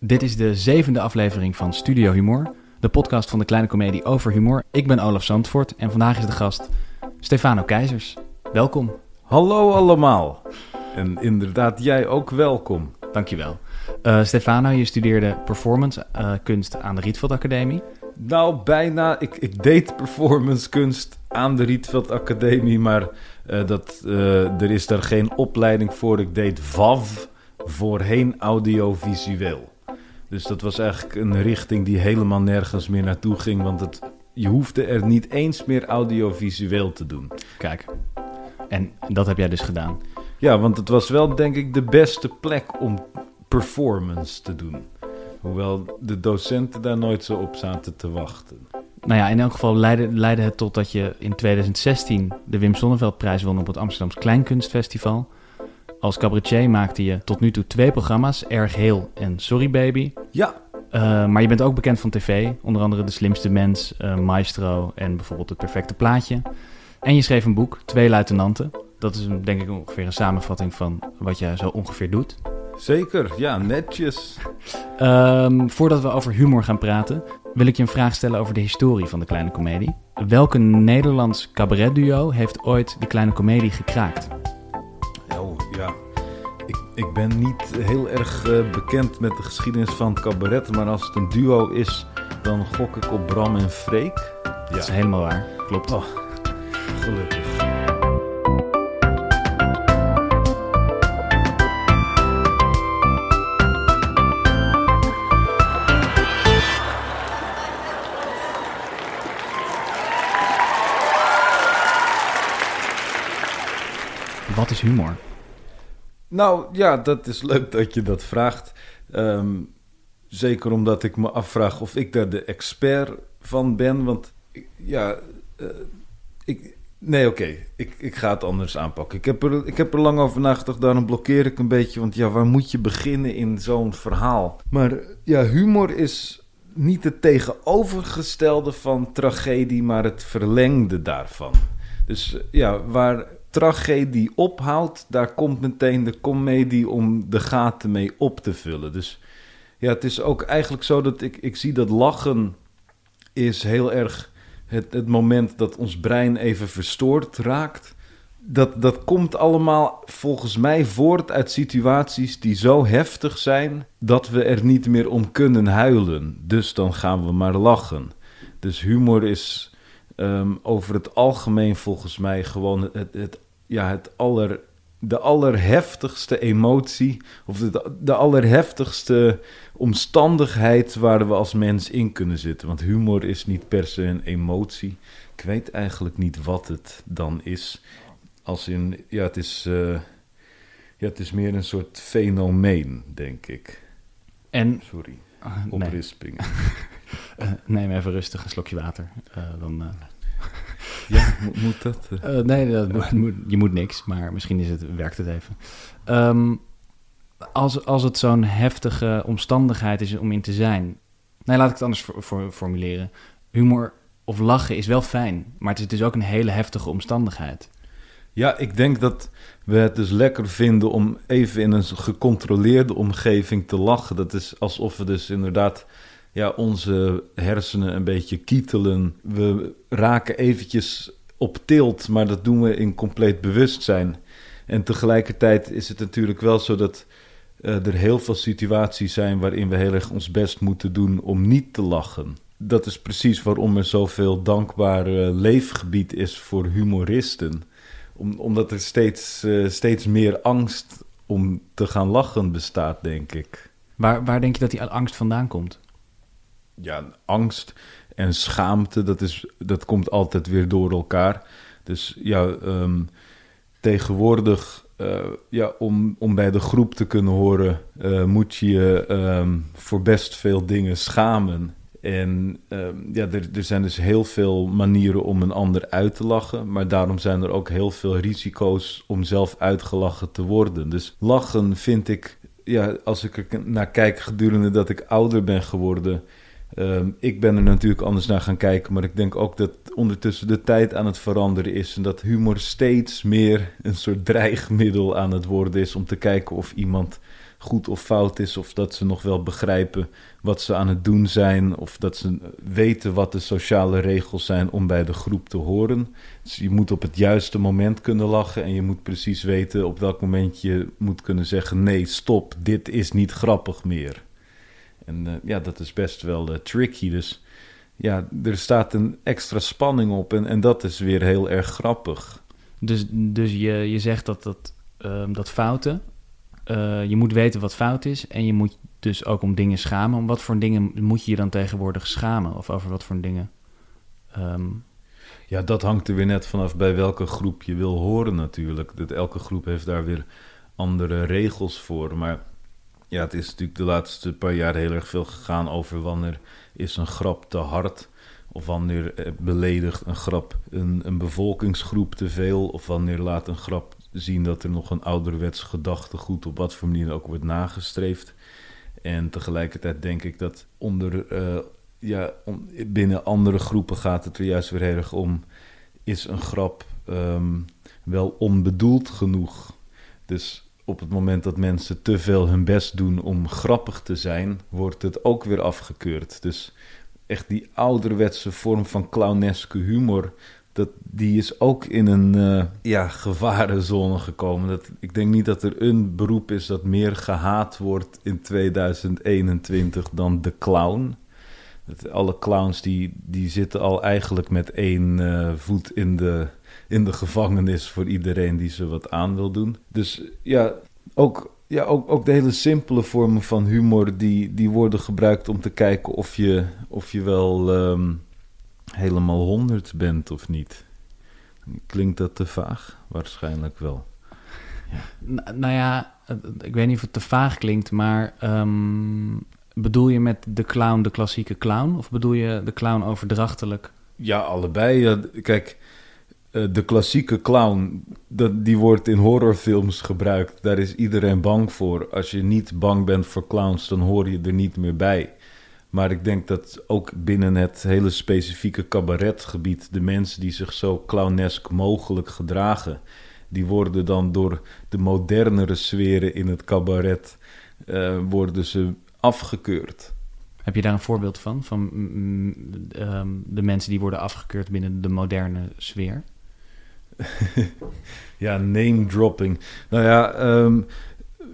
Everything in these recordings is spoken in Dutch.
Dit is de zevende aflevering van Studio Humor, de podcast van de kleine komedie over humor. Ik ben Olaf Zandvoort en vandaag is de gast Stefano Keizers. Welkom. Hallo allemaal. En inderdaad, jij ook welkom. Dankjewel. Uh, Stefano, je studeerde performance uh, kunst aan de Rietveld Academie. Nou, bijna. Ik, ik deed performance kunst aan de Rietveld Academie, maar uh, dat, er is daar geen opleiding voor. Ik deed VAV, voorheen audiovisueel. Dus dat was eigenlijk een richting die helemaal nergens meer naartoe ging, want het, je hoefde er niet eens meer audiovisueel te doen. Kijk, en dat heb jij dus gedaan. Ja, want het was wel denk ik de beste plek om performance te doen. Hoewel de docenten daar nooit zo op zaten te wachten. Nou ja, in elk geval leidde, leidde het tot dat je in 2016 de Wim Sonneveldprijs won op het Amsterdams Kleinkunstfestival. Als cabaretier maakte je tot nu toe twee programma's, Erg Heel en Sorry Baby. Ja. Uh, maar je bent ook bekend van tv, onder andere De Slimste Mens, uh, Maestro en bijvoorbeeld Het Perfecte Plaatje. En je schreef een boek, Twee Luitenanten. Dat is een, denk ik ongeveer een samenvatting van wat je zo ongeveer doet. Zeker, ja, netjes. Um, voordat we over humor gaan praten, wil ik je een vraag stellen over de historie van de Kleine Comedie. Welke Nederlands cabaretduo heeft ooit de Kleine Comedie gekraakt? Oh, ja. Ik, ik ben niet heel erg uh, bekend met de geschiedenis van het cabaret, maar als het een duo is, dan gok ik op Bram en Freek. Ja. Dat is helemaal waar, klopt. Oh, gelukkig. Is humor? Nou ja, dat is leuk dat je dat vraagt. Um, zeker omdat ik me afvraag of ik daar de expert van ben. Want ja, uh, ik, nee, oké. Ik, ik ga het anders aanpakken. Ik heb, er, ik heb er lang over nagedacht, daarom blokkeer ik een beetje. Want ja, waar moet je beginnen in zo'n verhaal? Maar ja, humor is niet het tegenovergestelde van tragedie, maar het verlengde daarvan. Dus ja, waar tragedie ophoudt, daar komt meteen de comedie om de gaten mee op te vullen. Dus ja, het is ook eigenlijk zo dat ik, ik zie dat lachen is heel erg het, het moment dat ons brein even verstoord raakt. Dat, dat komt allemaal volgens mij voort uit situaties die zo heftig zijn dat we er niet meer om kunnen huilen. Dus dan gaan we maar lachen. Dus humor is um, over het algemeen volgens mij gewoon het, het, ja, het aller, de allerheftigste emotie, of de, de allerheftigste omstandigheid waar we als mens in kunnen zitten. Want humor is niet per se een emotie. Ik weet eigenlijk niet wat het dan is. Als in, ja, het is, uh, ja, het is meer een soort fenomeen, denk ik. En, Sorry, uh, oprispingen. Nee. uh, neem even rustig een slokje water. dan, ja, moet, moet dat? Nee, dat moet, je moet niks, maar misschien is het, werkt het even. Um, als, als het zo'n heftige omstandigheid is om in te zijn. Nee, laat ik het anders voor, voor, formuleren. Humor of lachen is wel fijn, maar het is dus ook een hele heftige omstandigheid. Ja, ik denk dat we het dus lekker vinden om even in een gecontroleerde omgeving te lachen. Dat is alsof we dus inderdaad ja, onze hersenen een beetje kietelen. We raken eventjes op tilt, maar dat doen we in compleet bewustzijn. En tegelijkertijd is het natuurlijk wel zo dat uh, er heel veel situaties zijn waarin we heel erg ons best moeten doen om niet te lachen. Dat is precies waarom er zoveel dankbaar uh, leefgebied is voor humoristen. Om, omdat er steeds, uh, steeds meer angst om te gaan lachen bestaat, denk ik. Waar, waar denk je dat die angst vandaan komt? Ja, angst en schaamte, dat, is, dat komt altijd weer door elkaar. Dus ja, um, tegenwoordig, uh, ja, om, om bij de groep te kunnen horen, uh, moet je je um, voor best veel dingen schamen. En um, ja, er, er zijn dus heel veel manieren om een ander uit te lachen. Maar daarom zijn er ook heel veel risico's om zelf uitgelachen te worden. Dus lachen vind ik, ja, als ik er naar kijk gedurende dat ik ouder ben geworden Ehm, ik ben er natuurlijk anders naar gaan kijken, maar ik denk ook dat ondertussen de tijd aan het veranderen is en dat humor steeds meer een soort dreigmiddel aan het worden is om te kijken of iemand goed of fout is, of dat ze nog wel begrijpen wat ze aan het doen zijn, of dat ze weten wat de sociale regels zijn om bij de groep te horen. Dus je moet op het juiste moment kunnen lachen en je moet precies weten op welk moment je moet kunnen zeggen: nee, stop, dit is niet grappig meer. En uh, ja, dat is best wel uh, tricky. Dus ja, er staat een extra spanning op en, en dat is weer heel erg grappig. Dus, dus je, je zegt dat, dat, uh, dat fouten, uh, je moet weten wat fout is en je moet dus ook om dingen schamen. Om wat voor dingen moet je je dan tegenwoordig schamen? Of over wat voor dingen? Um... Ja, dat hangt er weer net vanaf bij welke groep je wil horen natuurlijk. Dat elke groep heeft daar weer andere regels voor. Maar ja, het is natuurlijk de laatste paar jaar heel erg veel gegaan over wanneer is een grap te hard. Of wanneer eh, beledigt een grap een, een bevolkingsgroep te veel. Of wanneer laat een grap zien dat er nog een ouderwets gedachtegoed op wat voor manier ook wordt nagestreefd. En tegelijkertijd denk ik dat onder, uh, ja, binnen andere groepen gaat het er juist weer heel erg om: is een grap um, wel onbedoeld genoeg? Dus op het moment dat mensen te veel hun best doen om grappig te zijn, wordt het ook weer afgekeurd. Dus echt die ouderwetse vorm van clowneske humor, dat, die is ook in een uh, ja, gevarenzone gekomen. Dat, ik denk niet dat er een beroep is dat meer gehaat wordt in 2021 dan de clown. Alle clowns die, die zitten al eigenlijk met één uh, voet in de, in de gevangenis voor iedereen die ze wat aan wil doen. Dus ja, ook, ja, ook, ook de hele simpele vormen van humor die, die worden gebruikt om te kijken of je, of je wel... Um, helemaal honderd bent of niet. Klinkt dat te vaag? Waarschijnlijk wel. Ja. Nou ja, ik weet niet of het te vaag klinkt, maar um, bedoel je met de clown de klassieke clown? Of bedoel je de clown overdrachtelijk? Ja, allebei. Kijk, eh, de klassieke clown, die wordt in horrorfilms gebruikt. Daar is iedereen bang voor. Als je niet bang bent voor clowns, dan hoor je er niet meer bij. Maar ik denk dat ook binnen het hele specifieke cabaretgebied de mensen die zich zo clownesk mogelijk gedragen, die worden dan door de modernere sferen in het cabaret uh, worden ze afgekeurd. Heb je daar een voorbeeld van? Van mm, um, de mensen die worden afgekeurd binnen de moderne sfeer? ja, name dropping. Nou ja, um,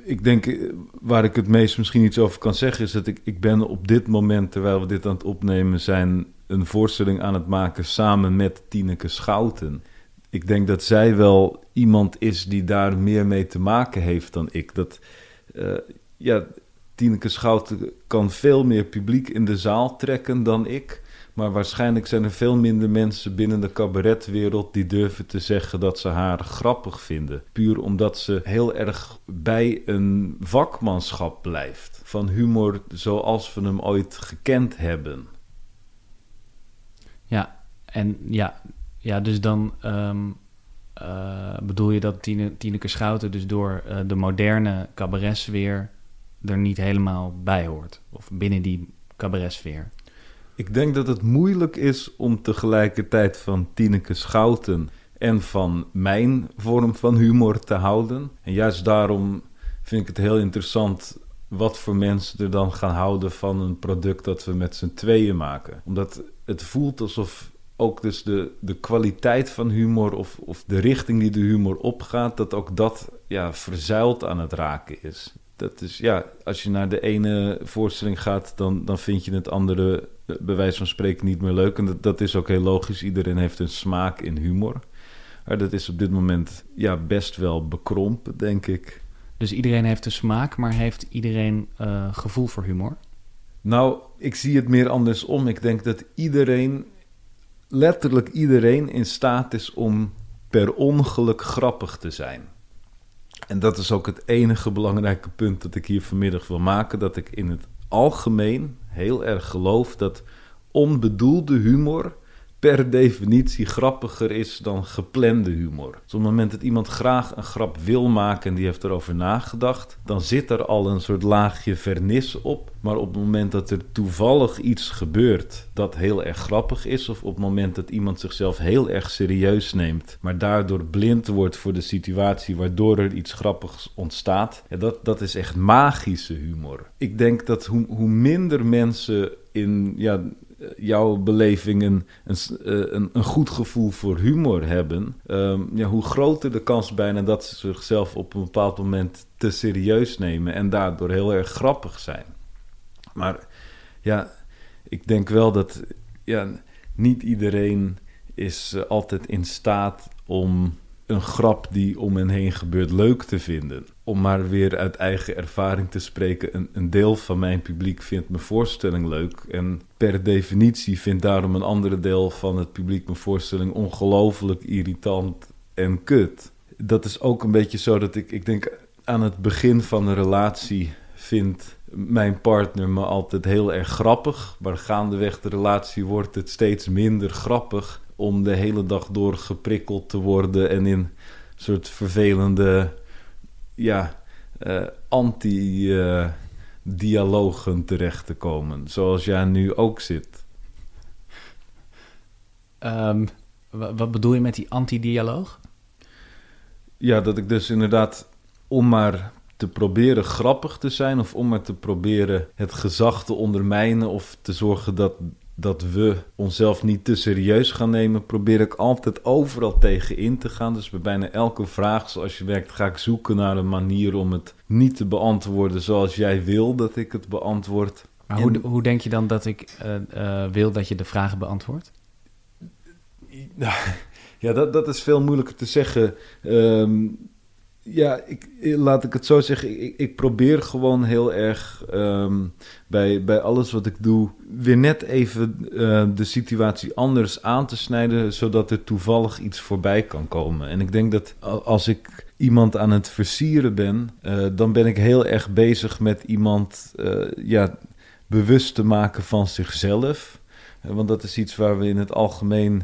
ik denk, eh, waar ik het meest misschien iets over kan zeggen, is dat ik, ik ben op dit moment, terwijl we dit aan het opnemen zijn, een voorstelling aan het maken samen met Tineke Schouten. Ik denk dat zij wel iemand is die daar meer mee te maken heeft dan ik. Dat, uh, ja, Tineke Schouten kan veel meer publiek in de zaal trekken dan ik. Maar waarschijnlijk zijn er veel minder mensen binnen de cabaretwereld die durven te zeggen dat ze haar grappig vinden. Puur omdat ze heel erg bij een vakmanschap blijft. Van humor zoals we hem ooit gekend hebben. Ja, en ja, ja dus dan um, uh, bedoel je dat Tine, Tineke Schouten dus door uh, de moderne cabaretsfeer er niet helemaal bij hoort? Of binnen die cabaretsfeer? Ik denk dat het moeilijk is om tegelijkertijd van Tineke Schouten en van mijn vorm van humor te houden. En juist daarom vind ik het heel interessant wat voor mensen er dan gaan houden van een product dat we met z'n tweeën maken. Omdat het voelt alsof ook dus de, de kwaliteit van humor of, of de richting die de humor opgaat, dat ook dat ja, verzuild aan het raken is. Dat is ja, als je naar de ene voorstelling gaat, dan, dan vind je het andere bij wijze van spreken niet meer leuk. En dat, dat is ook heel logisch. Iedereen heeft een smaak in humor. Maar dat is op dit moment ja, best wel bekrompen, denk ik. Dus iedereen heeft een smaak, maar heeft iedereen uh, gevoel voor humor? Nou, ik zie het meer andersom. Ik denk dat iedereen, letterlijk iedereen, in staat is om per ongeluk grappig te zijn. En dat is ook het enige belangrijke punt dat ik hier vanmiddag wil maken. Dat ik in het algemeen heel erg geloof dat onbedoelde humor per definitie grappiger is dan geplande humor. Op het moment dat iemand graag een grap wil maken en die heeft erover nagedacht, dan zit er al een soort laagje vernis op. Maar op het moment dat er toevallig iets gebeurt dat heel erg grappig is, of op het moment dat iemand zichzelf heel erg serieus neemt, maar daardoor blind wordt voor de situatie waardoor er iets grappigs ontstaat, dat, dat is echt magische humor. Ik denk dat hoe, hoe minder mensen in ja, jouw beleving een, een, eh, een, goed gevoel voor humor hebben, ehm, ja, hoe groter de kans bijna dat ze zichzelf op een bepaald moment te serieus nemen en daardoor heel erg grappig zijn. Maar ja, ik denk wel dat ja, niet iedereen is uh, altijd in staat om een grap die om hen heen gebeurt leuk te vinden. Om maar weer uit eigen ervaring te spreken, een, een deel van mijn publiek vindt mijn voorstelling leuk. En per definitie vindt daarom een andere deel van het publiek mijn voorstelling ongelooflijk irritant en kut. Dat is ook een beetje zo dat ik, ik denk aan het begin van een relatie vindt mijn partner me altijd heel erg grappig. Maar gaandeweg de relatie wordt het steeds minder grappig om de hele dag door geprikkeld te worden en in een soort vervelende, ja, uh, anti-dialogen terecht te komen. Zoals jij nu ook zit. Um, wat bedoel je met die anti-dialoog? Ja, dat ik dus inderdaad om maar te proberen grappig te zijn of om maar te proberen het gezag te ondermijnen of te zorgen dat dat we onszelf niet te serieus gaan nemen, probeer ik altijd overal tegen in te gaan. Dus bij bijna elke vraag zoals je werkt, ga ik zoeken naar een manier om het niet te beantwoorden zoals jij wil dat ik het beantwoord. Maar hoe, hoe denk je dan dat ik uh, wil dat je de vragen beantwoordt? Ja, dat, dat is veel moeilijker te zeggen. Um, ja, ik, laat ik het zo zeggen. Ik, ik probeer gewoon heel erg ehm, bij, bij alles wat ik doe. weer net even uh, de situatie anders aan te snijden. zodat er toevallig iets voorbij kan komen. En ik denk dat als ik iemand aan het versieren ben. Uh, dan ben ik heel erg bezig met iemand ja, bewust te maken van zichzelf. want dat is iets waar we in het algemeen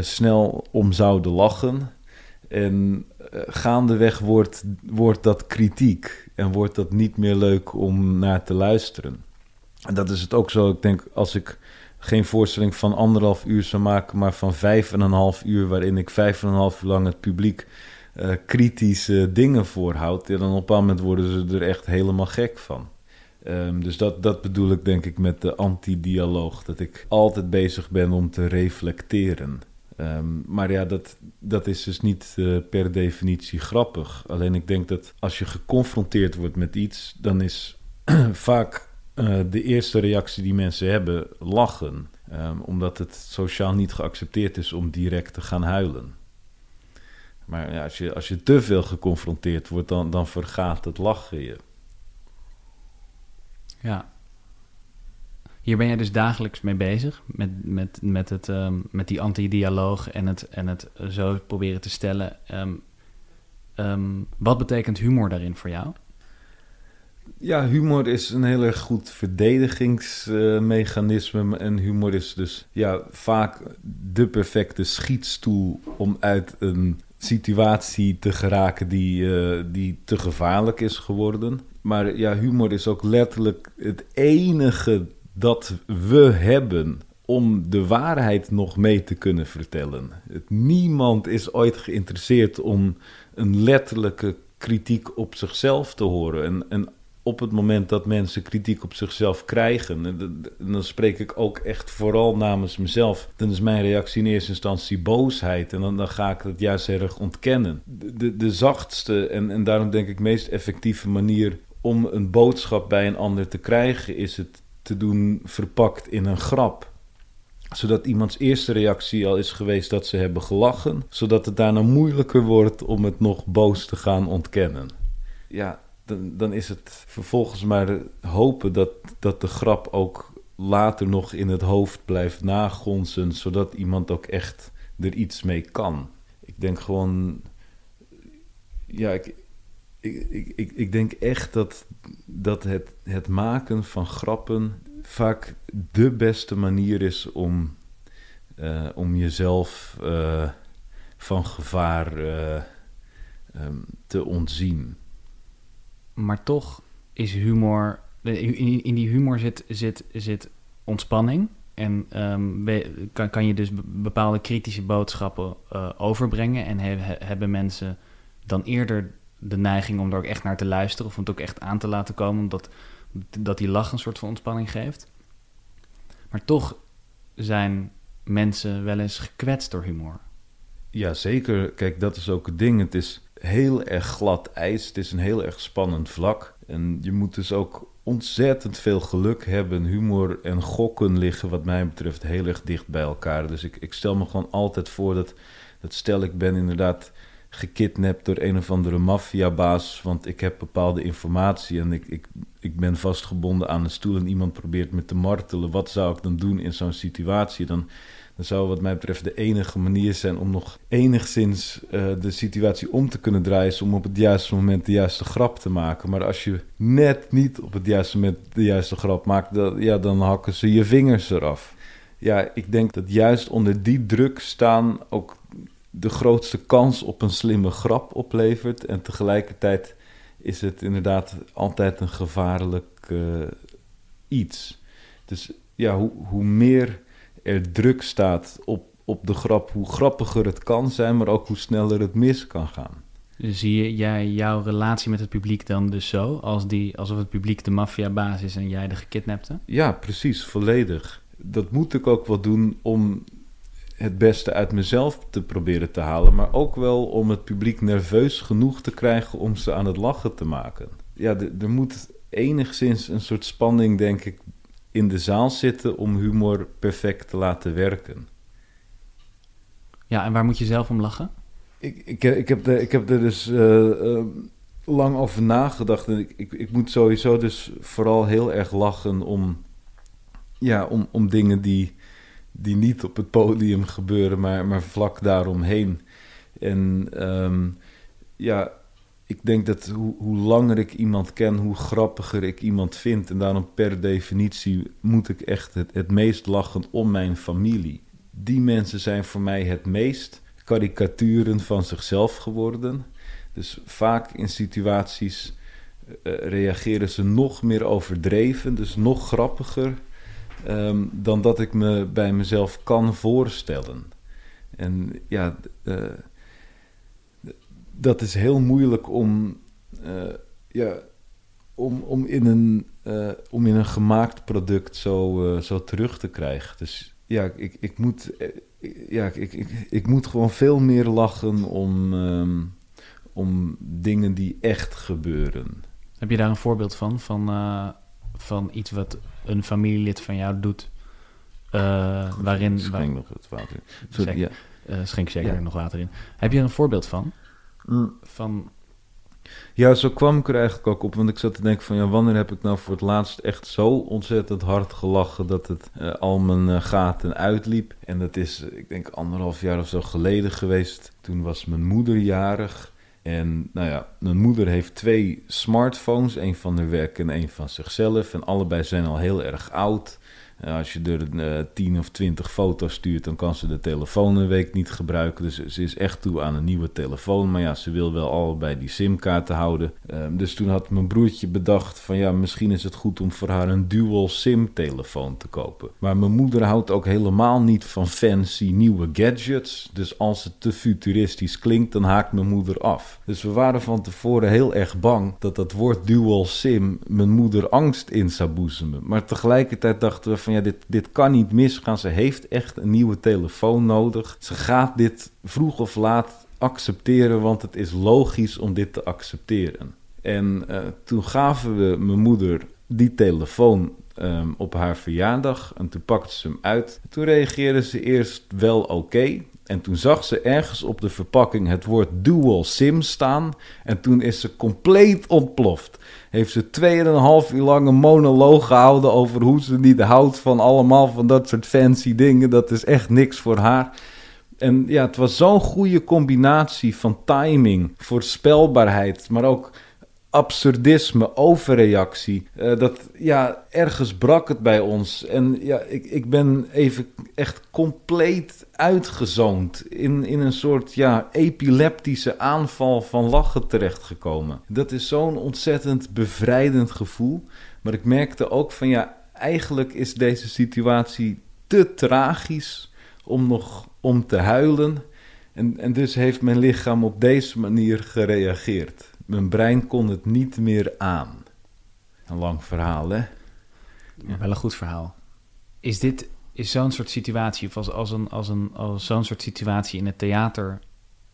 snel om zouden lachen. En uh, gaandeweg wordt, wordt dat kritiek en wordt dat niet meer leuk om naar te luisteren. En dat is het ook zo. Ik denk als ik geen voorstelling van anderhalf uur zou maken, maar van vijf en een half uur, waarin ik vijf en een half uur lang het publiek uh, kritische dingen voorhoud, dan op een moment worden ze er echt helemaal gek van. Um, dus dat, dat bedoel ik denk ik met de anti-dialoog. Dat ik altijd bezig ben om te reflecteren. Um, maar ja, dat, dat is dus niet uh, per definitie grappig. Alleen ik denk dat als je geconfronteerd wordt met iets, dan is vaak uh, de eerste reactie die mensen hebben lachen. Um, omdat het sociaal niet geaccepteerd is om direct te gaan huilen. Maar ja, als, je, als je te veel geconfronteerd wordt, dan, dan vergaat het lachen je. Ja, hier ben jij dus dagelijks mee bezig, met, met, met, het, um, met die anti-dialoog en het, en het zo proberen te stellen. Um, um, wat betekent humor daarin voor jou? Ja, humor is een heel erg goed verdedigingsmechanisme. en humor is dus ja, vaak de perfecte schietstoel om uit een situatie te geraken die, uh, die te gevaarlijk is geworden. Maar ja, humor is ook letterlijk het enige dat we hebben om de waarheid nog mee te kunnen vertellen. niemand is ooit geïnteresseerd om een letterlijke kritiek op zichzelf te horen. En, en op het moment dat mensen kritiek op zichzelf krijgen, en dan spreek ik ook echt vooral namens mezelf, dan is mijn reactie in eerste instantie boosheid. En dan, dan ga ik het juist erg ontkennen. De, de, de zachtste en, en daarom denk ik meest effectieve manier om een boodschap bij een ander te krijgen, is het te doen verpakt in een grap. Zodat iemands eerste reactie al is geweest dat ze hebben gelachen. Zodat het daarna moeilijker wordt om het nog boos te gaan ontkennen. Ja, dan, dan is het vervolgens maar hopen dat, dat de grap ook later nog in het hoofd blijft nagonsen. Zodat iemand ook echt er iets mee kan. Ik denk gewoon. Ja, ik, ik, ik, ik denk echt dat, dat het, het maken van grappen vaak de beste manier is om eh, om jezelf eh, van gevaar eh, ehm, te ontzien. Maar toch is humor. In, die humor zit, zit, zit ontspanning. En ehm, kan, kan je dus be- bepaalde kritische boodschappen overbrengen. En he- hebben mensen dan eerder de neiging om er ook echt naar te luisteren. Of om het ook echt aan te laten komen. Omdat dat die lach een soort van ontspanning geeft. Maar toch zijn mensen wel eens gekwetst door humor. Ja, zeker. Kijk, dat is ook het ding. Het is heel erg glad ijs. Het is een heel erg spannend vlak. En je moet dus ook ontzettend veel geluk hebben. Humor en gokken liggen, wat mij betreft, heel erg dicht bij elkaar. Dus ik, ik stel me gewoon altijd voor dat, dat stel ik ben inderdaad gekidnapt door een of andere maffiabaas. Want ik heb bepaalde informatie en ik, ik, ik ben vastgebonden aan een stoel en iemand probeert me te martelen. Wat zou ik dan doen in zo'n situatie? Dan, dan zou wat mij betreft de enige manier zijn om nog enigszins eh, de situatie om te kunnen draaien. Is om op het juiste moment de juiste grap te maken. Maar als je net niet op het juiste moment de juiste grap maakt, dan, ja, dan hakken ze je vingers eraf. Ja, ik denk dat juist onder die druk staan ook de grootste kans op een slimme grap oplevert. En tegelijkertijd is het inderdaad altijd een gevaarlijk eh, iets. Dus ja, hoe, hoe meer er druk staat op, op de grap, hoe grappiger het kan zijn, maar ook hoe sneller het mis kan gaan. Zie jij jouw relatie met het publiek dan dus zo? Als die, alsof het publiek de maffiabaas is en jij de gekidnapte? Ja, precies, volledig. Dat moet ik ook wel doen om het beste uit mezelf te proberen te halen, maar ook wel om het publiek nerveus genoeg te krijgen om ze aan het lachen te maken. Ja, er moet enigszins een soort spanning, denk ik, in de zaal zitten om humor perfect te laten werken. Ja, en waar moet je zelf om lachen? Ik, ik, ik, heb, er, ik heb er dus eh, eh, lang over nagedacht. En ik, ik, ik moet sowieso dus vooral heel erg lachen om, ja, om, om dingen die, die niet op het podium gebeuren, maar, maar vlak daaromheen. En ehm, ja, ik denk dat hoe, hoe langer ik iemand ken, hoe grappiger ik iemand vind. En daarom per definitie moet ik echt het, het meest lachen om mijn familie. Die mensen zijn voor mij het meest karikaturen van zichzelf geworden. Dus vaak in situaties eh, reageren ze nog meer overdreven, dus nog grappiger, ehm, dan dat ik me bij mezelf kan voorstellen. En ja, eh, dat is heel moeilijk om, eh, ja, om, om, in een, eh, om in een gemaakt product zo, zo terug te krijgen. Dus ja, ik, ik, moet, ja ik, ik, ik moet gewoon veel meer lachen om, ehm, om dingen die echt gebeuren. Heb je daar een voorbeeld van? Van, van iets wat een familielid van jou doet? eh, waarin. Schenk waar- nog het water. Sorry, Zeker. ja. eh, schenk zeker Ja. nog water in. Heb je er een voorbeeld van? Mm. Van Ja, zo kwam ik er eigenlijk ook op. Want ik zat te denken van... Ja, wanneer heb ik nou voor het laatst echt zo ontzettend hard gelachen... dat het eh, al mijn gaten uitliep. En dat is, ik denk, anderhalf jaar of zo geleden geweest. Toen was mijn moeder jarig. En nou ja, mijn moeder heeft twee smartphones. een van haar werk en een van zichzelf. En allebei zijn al heel erg oud. Eh, als je er eh, 10 of 20 foto's stuurt, dan kan ze de telefoon een week niet gebruiken. Dus ze is echt toe aan een nieuwe telefoon. Maar ja, ze wil wel allebei die simkaarten houden. Ehm, dus toen had mijn broertje bedacht van ja, misschien is het goed om voor haar een dual SIM telefoon te kopen. Maar mijn moeder houdt ook helemaal niet van fancy nieuwe gadgets. Dus als het te futuristisch klinkt, dan haakt mijn moeder af. Dus we waren van tevoren heel erg bang dat dat woord dual SIM mijn moeder angst in zou boezemen. Maar tegelijkertijd dachten we van ja, dit, dit kan niet misgaan. Ze heeft echt een nieuwe telefoon nodig. Ze gaat dit vroeg of laat accepteren, want het is logisch om dit te accepteren. En eh, toen gaven we mijn moeder die telefoon ehm, op haar verjaardag. En toen pakte ze hem uit. Toen reageerde ze eerst wel oké. En toen zag ze ergens op de verpakking het woord dual sim staan. En toen is ze compleet ontploft. Heeft ze 2,5 uur lang een monoloog gehouden over hoe ze niet houdt van allemaal van dat soort fancy dingen. Dat is echt niks voor haar. En ja, het was zo'n goede combinatie van timing, voorspelbaarheid, maar ook absurdisme, overreactie. Eh, dat, ja, ergens brak het bij ons. En ja, ik, ik ben even echt compleet uitgezoond. In, in een soort, ja, epileptische aanval van lachen terechtgekomen. Dat is zo'n ontzettend bevrijdend gevoel. Maar ik merkte ook van, ja, eigenlijk is deze situatie te tragisch om nog om te huilen. En, en dus heeft mijn lichaam op deze manier gereageerd. Mijn brein kon het niet meer aan. Een lang verhaal, hè? Wel een goed verhaal. Is dit is zo'n soort situatie, of als, als, een, als, een, als zo'n soort situatie in het theater...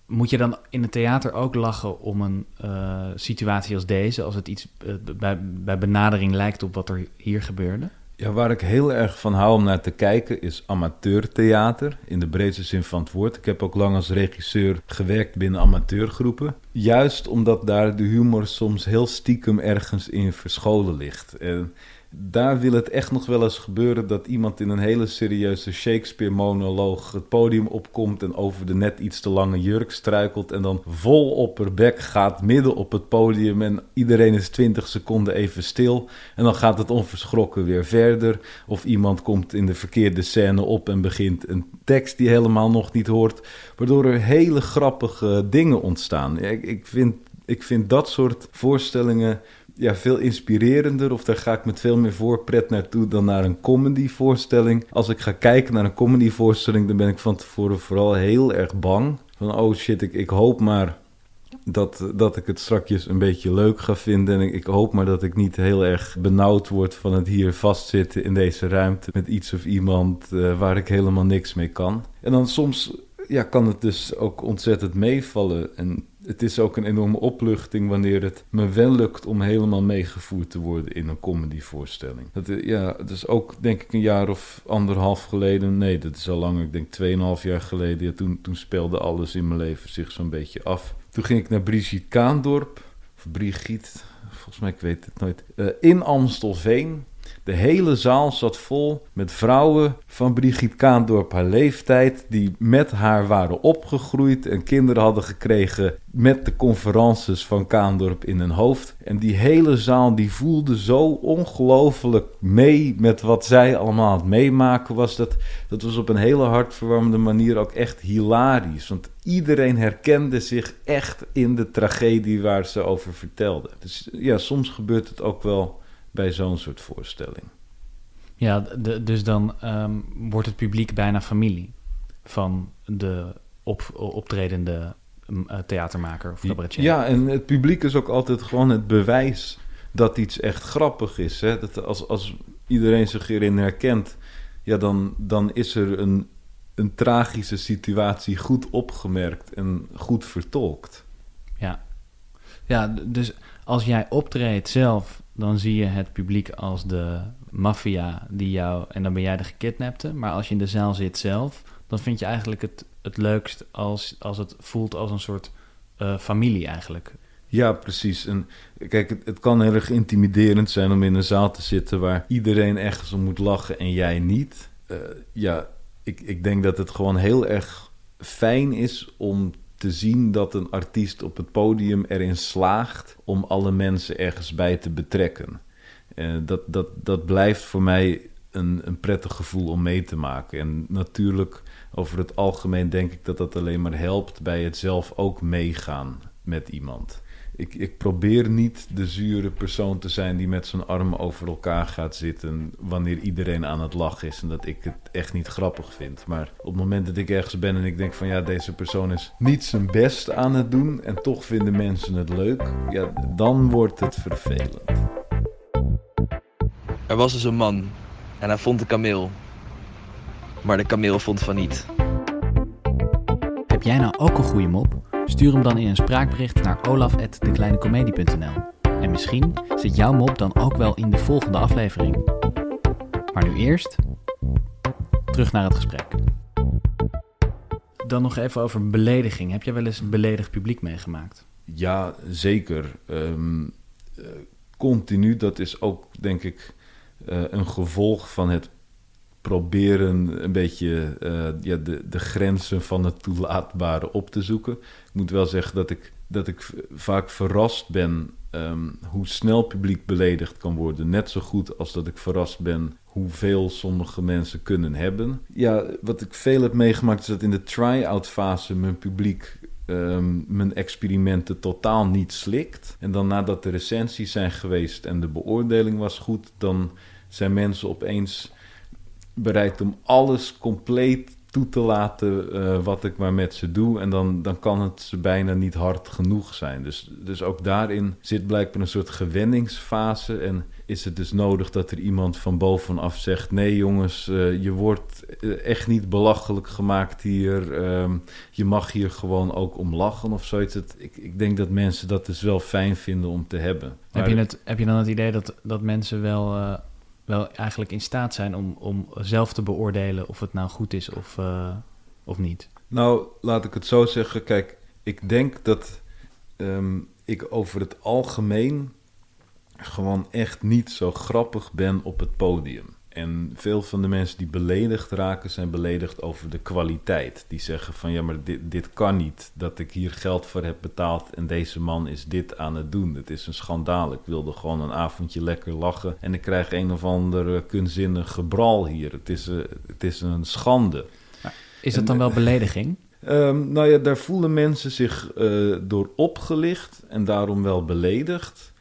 Moet je dan in het theater ook lachen om een uh, situatie als deze... als het iets uh, bij, bij benadering lijkt op wat er hier gebeurde? Ja, waar ik heel erg van hou om naar te kijken is amateurtheater. In de breedste zin van het woord. Ik heb ook lang als regisseur gewerkt binnen amateurgroepen. Juist omdat daar de humor soms heel stiekem ergens in verscholen ligt. En daar wil het echt nog wel eens gebeuren dat iemand in een hele serieuze Shakespeare-monoloog het podium opkomt en over de net iets te lange jurk struikelt en dan vol op haar bek gaat midden op het podium en iedereen is 20 seconden even stil en dan gaat het onverschrokken weer verder. Of iemand komt in de verkeerde scène op en begint een tekst die helemaal nog niet hoort, waardoor er hele grappige dingen ontstaan. Ik, ik vind, ik vind dat soort voorstellingen ja, veel inspirerender. Of daar ga ik met veel meer voorpret naartoe dan naar een comedyvoorstelling. Als ik ga kijken naar een comedyvoorstelling, dan ben ik van tevoren vooral heel erg bang. Van oh shit, ik, ik hoop maar dat, dat ik het strakjes een beetje leuk ga vinden. En ik, hoop maar dat ik niet heel erg benauwd word van het hier vastzitten in deze ruimte met iets of iemand uh, waar ik helemaal niks mee kan. En dan soms ja, kan het dus ook ontzettend meevallen. En het is ook een enorme opluchting wanneer het me wel lukt om helemaal meegevoerd te worden in een comedyvoorstelling. Dat, eh, ja, dat is ook denk ik een jaar of anderhalf geleden. Nee, dat is al lang. Ik denk tweeënhalf jaar geleden. Toen, toen speelde alles in mijn leven zich zo'n beetje af. Toen ging ik naar Brigitte Kaandorp. Of Brigitte, volgens mij, ik weet het nooit. Uh, in Amstelveen. De hele zaal zat vol met vrouwen van Brigitte Kaandorp haar leeftijd, die met haar waren opgegroeid en kinderen hadden gekregen met de conferences van Kaandorp in hun hoofd. En die hele zaal die voelde zo ongelooflijk mee met wat zij allemaal aan meemaken was. Dat, dat was op een hele hartverwarmende manier ook echt hilarisch. Want iedereen herkende zich echt in de tragedie waar ze over vertelde. Dus ja, soms gebeurt het ook wel bij zo'n soort voorstelling. Ja, de, dus dan um, wordt het publiek bijna familie van de op, optredende uh, theatermaker of cabaretier. Ja, en het publiek is ook altijd gewoon het bewijs dat iets echt grappig is. Hè? Dat als, als iedereen zich hierin herkent, ja, dan, dan is er een, een tragische situatie goed opgemerkt en goed vertolkt. Ja. ja, dus als jij optreedt zelf dan zie je het publiek als de maffia die jou... en dan ben jij de gekidnapte. Maar als je in de zaal zit zelf... dan vind je eigenlijk het, het leukst als, als het voelt als een soort uh, familie eigenlijk. Ja, precies. En kijk, het, kan heel erg intimiderend zijn om in een zaal te zitten... waar iedereen ergens om moet lachen en jij niet. Uh, ja, ik, ik denk dat het gewoon heel erg fijn is om te zien dat een artiest op het podium erin slaagt om alle mensen ergens bij te betrekken. Uh, dat, dat, dat blijft voor mij een, een prettig gevoel om mee te maken. En natuurlijk, over het algemeen denk ik dat dat alleen maar helpt bij het zelf ook meegaan met iemand ik, ik probeer niet de zure persoon te zijn die met zijn armen over elkaar gaat zitten wanneer iedereen aan het lachen is en dat ik het echt niet grappig vind. Maar op het moment dat ik ergens ben en ik denk van ja, deze persoon is niet zijn best aan het doen en toch vinden mensen het leuk, ja, dan wordt het vervelend. Er was dus een man en hij vond een kameel. Maar de kameel vond van niet. Heb jij nou ook een goede mop? Stuur hem dan in een spraakbericht naar olaf.dekleinecomedie.nl. En misschien zit jouw mop dan ook wel in de volgende aflevering. Maar nu eerst terug naar het gesprek. Dan nog even over belediging. Heb jij wel eens een beledigd publiek meegemaakt? Ja, zeker. Um, continu, dat is ook denk ik uh, een gevolg van het proberen een beetje uh, ja, de, de grenzen van het toelaatbare op te zoeken. Ik moet wel zeggen dat ik dat ik vaak verrast ben ehm, hoe snel publiek beledigd kan worden. Net zo goed als dat ik verrast ben hoeveel sommige mensen kunnen hebben. Ja, wat ik veel heb meegemaakt is dat in de try-out fase mijn publiek ehm, mijn experimenten totaal niet slikt. En dan nadat de recensies zijn geweest en de beoordeling was goed, dan zijn mensen opeens bereid om alles compleet toe te laten eh, wat ik maar met ze doe. En dan, dan kan het ze bijna niet hard genoeg zijn. Dus, dus ook daarin zit blijkbaar een soort gewenningsfase. En is het dus nodig dat er iemand van bovenaf zegt... nee jongens, eh, je wordt eh, echt niet belachelijk gemaakt hier. Ehm, je mag hier gewoon ook om lachen of zoiets. Het, ik, ik denk dat mensen dat dus wel fijn vinden om te hebben. Heb Maar- je, het, heb je dan het idee dat, dat mensen wel, wel eigenlijk in staat zijn om, om zelf te beoordelen of het nou goed is of, eh, of niet? Nou, laat ik het zo zeggen. Kijk, ik denk dat ehm, ik over het algemeen gewoon echt niet zo grappig ben op het podium. En veel van de mensen die beledigd raken, zijn beledigd over de kwaliteit. Die zeggen van ja, maar dit, dit kan niet. Dat ik hier geld voor heb betaald en deze man is dit aan het doen. Het is een schandaal. Ik wilde gewoon een avondje lekker lachen. En ik krijg een of ander kunstzinnig gebral hier. Het is, eh, het is een schande. Is dat dan wel belediging? Ehm, nou ja, daar voelen mensen zich eh, door opgelicht en daarom wel beledigd.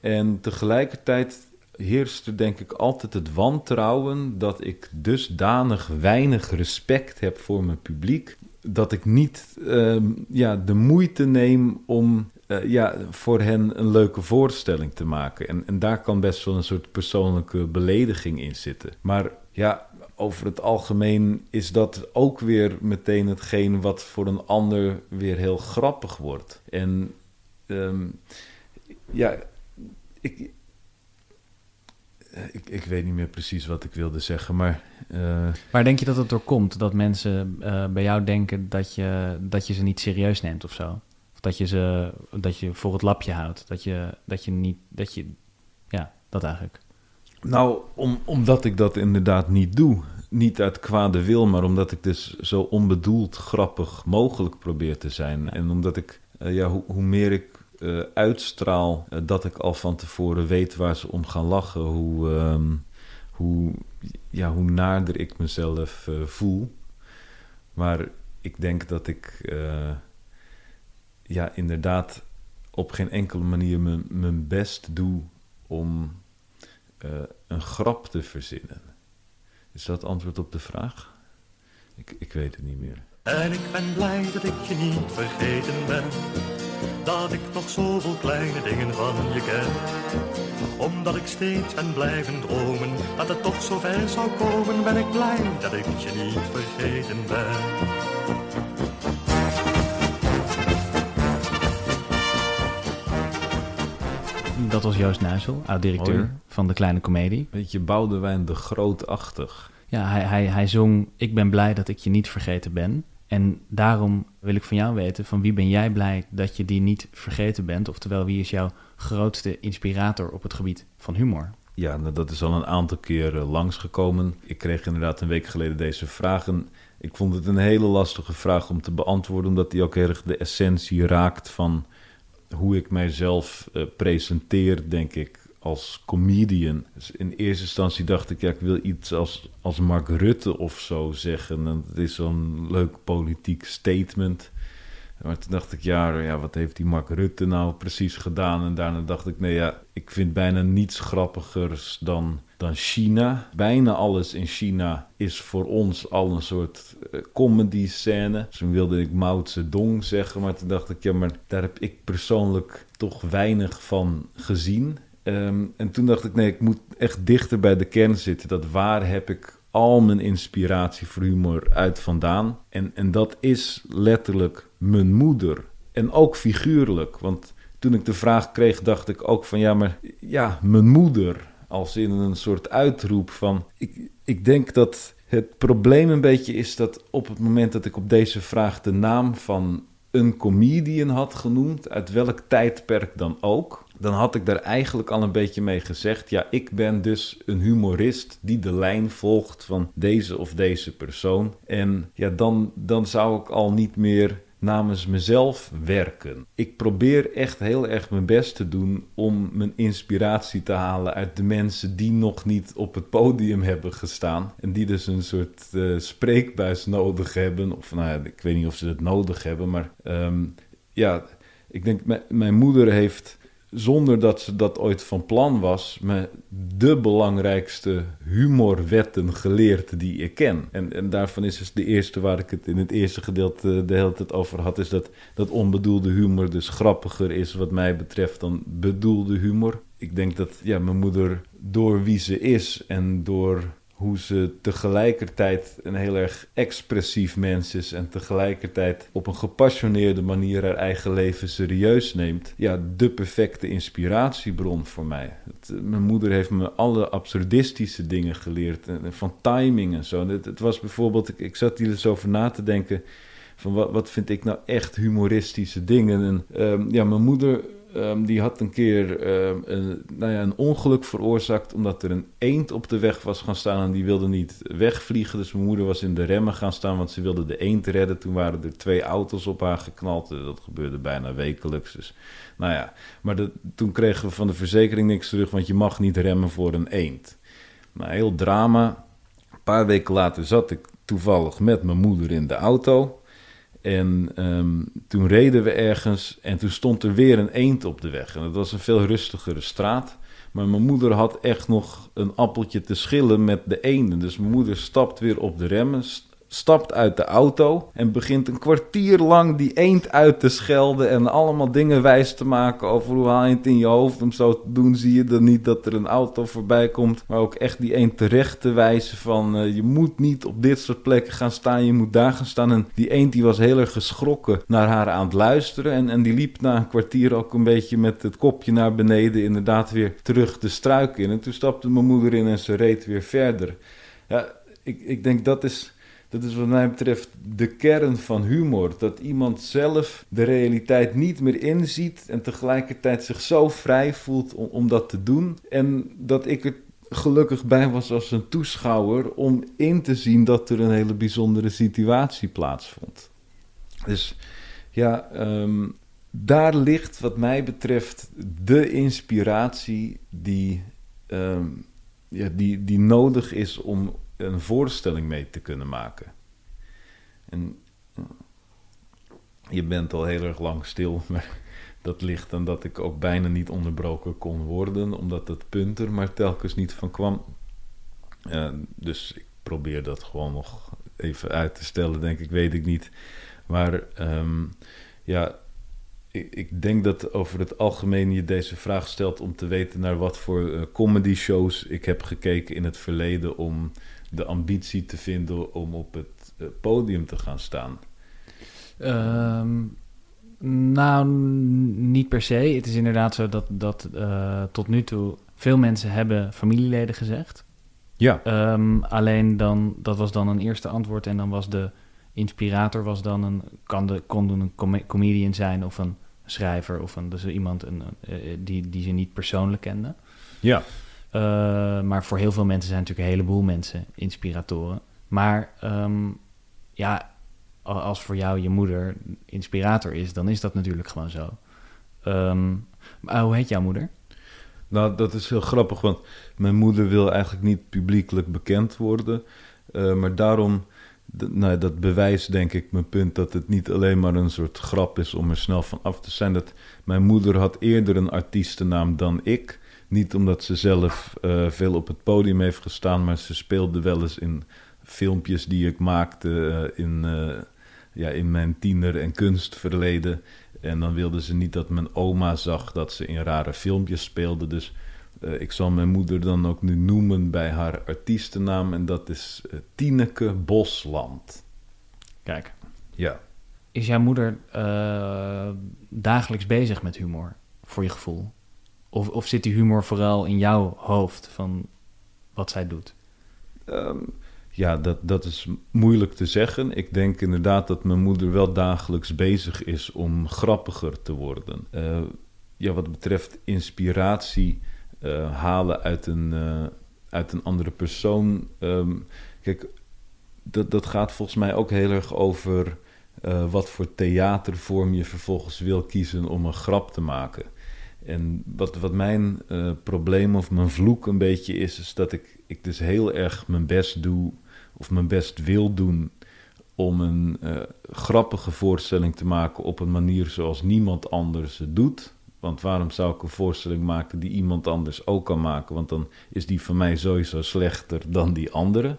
En tegelijkertijd heerst er denk ik altijd het wantrouwen dat ik dusdanig weinig respect heb voor mijn publiek. Dat ik niet ehm, ja, de moeite neem om eh, ja, voor hen een leuke voorstelling te maken. En, en daar kan best wel een soort persoonlijke belediging in zitten. Maar ja, over het algemeen is dat ook weer meteen hetgeen wat voor een ander weer heel grappig wordt. En ehm, ja, ik, ik, ik weet niet meer precies wat ik wilde zeggen, maar Waar denk je dat het door komt? Dat mensen eh, bij jou denken dat je, dat je ze niet serieus neemt of zo? Of dat je ze dat je voor het lapje houdt? Dat je, dat je niet... Dat je, ja, dat eigenlijk. Nou, om, omdat ik dat inderdaad niet doe. Niet uit kwade wil, maar omdat ik dus zo onbedoeld grappig mogelijk probeer te zijn. En omdat ik, eh, ja, hoe, hoe meer ik eh, uitstraal eh, dat ik al van tevoren weet waar ze om gaan lachen, hoe, ehm, hoe, ja, hoe naarder ik mezelf eh, voel. Maar ik denk dat ik ja, inderdaad op geen enkele manier mijn, best doe om een grap te verzinnen. Is dat antwoord op de vraag? Ik, ik weet het niet meer. En ik ben blij dat ik je niet vergeten ben. Dat ik nog zoveel kleine dingen van je ken. Omdat ik steeds ben blijven dromen. Dat het toch zo ver zou komen. Ben ik blij dat ik je niet vergeten ben. Dat was Joost Nuisel, oud-directeur van de Kleine Comedie. Beetje Boudewijn de Grootachtig. Ja, hij, hij, hij zong Ik ben blij dat ik je niet vergeten ben. En daarom wil ik van jou weten, van wie ben jij blij dat je die niet vergeten bent? Oftewel, wie is jouw grootste inspirator op het gebied van humor? Ja, nou, dat is al een aantal keer eh, langsgekomen. Ik kreeg inderdaad een week geleden deze vraag. En ik vond het een hele lastige vraag om te beantwoorden, omdat die ook erg de essentie raakt van hoe ik mijzelf eh, presenteer, denk ik, als comedian. Dus in eerste instantie dacht ik, ja, ik wil iets als, als Mark Rutte of zo zeggen. En het is zo'n leuk politiek statement. Maar toen dacht ik, ja, ja, wat heeft die Mark Rutte nou precies gedaan? En daarna dacht ik, nee, ja, ik vind bijna niets grappigers dan, dan China. Bijna alles in China is voor ons al een soort eh, comedy scène. Toen wilde ik Mao Zedong zeggen, maar toen dacht ik, ja, maar daar heb ik persoonlijk toch weinig van gezien. Ehm, en toen dacht ik, nee, ik moet echt dichter bij de kern zitten. Dat waar heb ik al mijn inspiratie voor humor uit vandaan. En, en dat is letterlijk mijn moeder. En ook figuurlijk. Want toen ik de vraag kreeg, dacht ik ook van ja, maar ja, mijn moeder. Als in een soort uitroep van. Ik, ik denk dat het probleem een beetje is dat op het moment dat ik op deze vraag de naam van een comedian had genoemd, uit welk tijdperk dan ook, dan had ik daar eigenlijk al een beetje mee gezegd: ja, ik ben dus een humorist die de lijn volgt van deze of deze persoon. En ja, dan, dan zou ik al niet meer namens mezelf werken. Ik probeer echt heel erg mijn best te doen om mijn inspiratie te halen uit de mensen die nog niet op het podium hebben gestaan. En die dus een soort uh, spreekbuis nodig hebben. Of nou ja, ik weet niet of ze het nodig hebben, maar ehm, ja, ik denk, mijn moeder heeft zonder dat ze dat ooit van plan was, me de belangrijkste humorwetten geleerd die ik ken. En, en daarvan is dus de eerste waar ik het in het eerste gedeelte de hele tijd over had, is dat, dat onbedoelde humor dus grappiger is wat mij betreft dan bedoelde humor. Ik denk dat ja, mijn moeder door wie ze is en door hoe ze tegelijkertijd een heel erg expressief mens is en tegelijkertijd op een gepassioneerde manier haar eigen leven serieus neemt. Ja, de perfecte inspiratiebron voor mij. Het, mijn moeder heeft me alle absurdistische dingen geleerd, van timing en zo. Het, was bijvoorbeeld, ik, ik zat hier eens over na te denken van wat, wat vind ik nou echt humoristische dingen. En ehm, ja, mijn moeder Ehm, die had een keer ehm, een, nou ja, een ongeluk veroorzaakt omdat er een eend op de weg was gaan staan en die wilde niet wegvliegen. Dus mijn moeder was in de remmen gaan staan, want ze wilde de eend redden. Toen waren er twee auto's op haar geknald. Dat gebeurde bijna wekelijks. Dus, nou ja, maar toen kregen we van de verzekering niks terug, want je mag niet remmen voor een eend. Nou, heel drama. Een paar weken later zat ik toevallig met mijn moeder in de auto. En ehm, toen reden we ergens en toen stond er weer een eend op de weg. En het was een veel rustigere straat. Maar mijn moeder had echt nog een appeltje te schillen met de eenden. Dus mijn moeder stapt weer op de remmen, stapt uit de auto en begint een kwartier lang die eend uit te schelden en allemaal dingen wijs te maken over hoe haal je het in je hoofd om zo te doen. Zie je dan niet dat er een auto voorbij komt, maar ook echt die eend terecht te wijzen van uh, je moet niet op dit soort plekken gaan staan, je moet daar gaan staan. En die eend die was heel erg geschrokken naar haar aan het luisteren en, en die liep na een kwartier ook een beetje met het kopje naar beneden inderdaad weer terug de struik in. En toen stapte mijn moeder in en ze reed weer verder. Ja, ik, ik denk dat is dat is wat mij betreft de kern van humor. Dat iemand zelf de realiteit niet meer inziet en tegelijkertijd zich zo vrij voelt om, dat te doen. En dat ik er gelukkig bij was als een toeschouwer om in te zien dat er een hele bijzondere situatie plaatsvond. Dus ja, ehm, daar ligt wat mij betreft de inspiratie die, ehm, ja, die, die nodig is om, een voorstelling mee te kunnen maken. En je bent al heel erg lang stil, maar dat ligt aan dat ik ook bijna niet onderbroken kon worden, omdat het punt er maar telkens niet van kwam. dus ik probeer dat gewoon nog even uit te stellen, denk ik, weet ik niet. Maar um, ja, ik, ik, denk dat over het algemeen je deze vraag stelt om te weten naar wat voor uh, comedy shows ik heb gekeken in het verleden om de ambitie te vinden om op het eh, podium te gaan staan? Ehm, nou, niet per se. Het is inderdaad zo dat, dat uh, tot nu toe veel mensen hebben familieleden gezegd. Ja. Um, alleen dan, dat was dan een eerste antwoord en dan was de inspirator was dan een, kan, de, kon een comedian zijn of een schrijver of een, dus iemand een, uh, die, die ze niet persoonlijk kenden. Ja. Uh, maar voor heel veel mensen zijn natuurlijk een heleboel mensen inspiratoren. Maar um, ja, als voor jou je moeder inspirator is, dan is dat natuurlijk gewoon zo. Um, maar hoe heet jouw moeder? Nou, dat is heel grappig, want mijn moeder wil eigenlijk niet publiekelijk bekend worden. Uh, maar daarom, nou, dat bewijst denk ik mijn punt dat het niet alleen maar een soort grap is om er snel van af te zijn. Dat mijn moeder had eerder een artiestennaam dan ik. Niet omdat ze zelf uh, veel op het podium heeft gestaan, maar ze speelde wel eens in filmpjes die ik maakte uh, in, uh, ja, in mijn tiener- en kunstverleden. En dan wilde ze niet dat mijn oma zag dat ze in rare filmpjes speelde. Dus ik zal mijn moeder dan ook nu noemen bij haar artiestennaam. En dat is Tineke Bosland. Kijk. Ja. Is jouw moeder dagelijks bezig met humor, voor je gevoel? Of, of zit die humor vooral in jouw hoofd van wat zij doet? Um, ja, dat, dat is moeilijk te zeggen. Ik denk inderdaad dat mijn moeder wel dagelijks bezig is om grappiger te worden. Uh, ja, wat betreft inspiratie uh, halen uit een, uh, uit een andere persoon. Um, kijk, dat, dat gaat volgens mij ook heel erg over eh, wat voor theatervorm je vervolgens wil kiezen om een grap te maken. En wat, wat mijn eh, probleem of mijn vloek een beetje is, is dat ik, ik dus heel erg mijn best doe, of mijn best wil doen, om een eh, grappige voorstelling te maken op een manier zoals niemand anders het doet. Want waarom zou ik een voorstelling maken die iemand anders ook kan maken? Want dan is die van mij sowieso slechter dan die andere.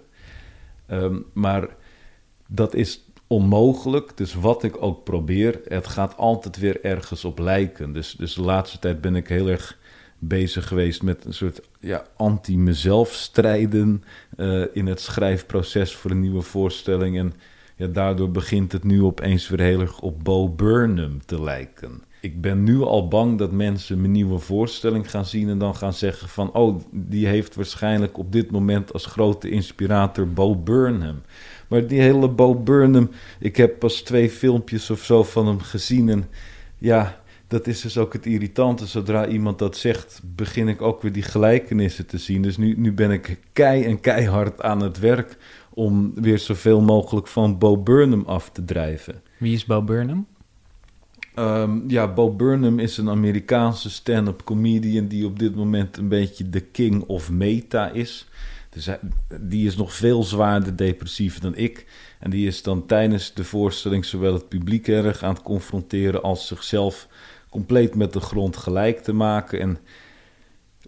Ehm, maar dat is onmogelijk. Dus wat ik ook probeer, het gaat altijd weer ergens op lijken. Dus, dus de laatste tijd ben ik heel erg bezig geweest met een soort ja, anti-mezelf strijden uh, in het schrijfproces voor een nieuwe voorstelling. En ja, daardoor begint het nu opeens weer heel erg op Bo Burnham te lijken. Ik ben nu al bang dat mensen mijn nieuwe voorstelling gaan zien en dan gaan zeggen van... oh, die heeft waarschijnlijk op dit moment als grote inspirator Bo Burnham. Maar die hele Bo Burnham, ik heb pas twee filmpjes of zo van hem gezien en ja... Dat is dus ook het irritante. Zodra iemand dat zegt, begin ik ook weer die gelijkenissen te zien. Dus nu, nu ben ik kei en keihard aan het werk om weer zoveel mogelijk van Bo Burnham af te drijven. Wie is Bo Burnham? Um, ja, Bo Burnham is een Amerikaanse stand-up comedian die op dit moment een beetje de king of meta is. Die is nog veel zwaarder depressief dan ik. En die is dan tijdens de voorstelling zowel het publiek erg aan het confronteren als zichzelf compleet met de grond gelijk te maken. En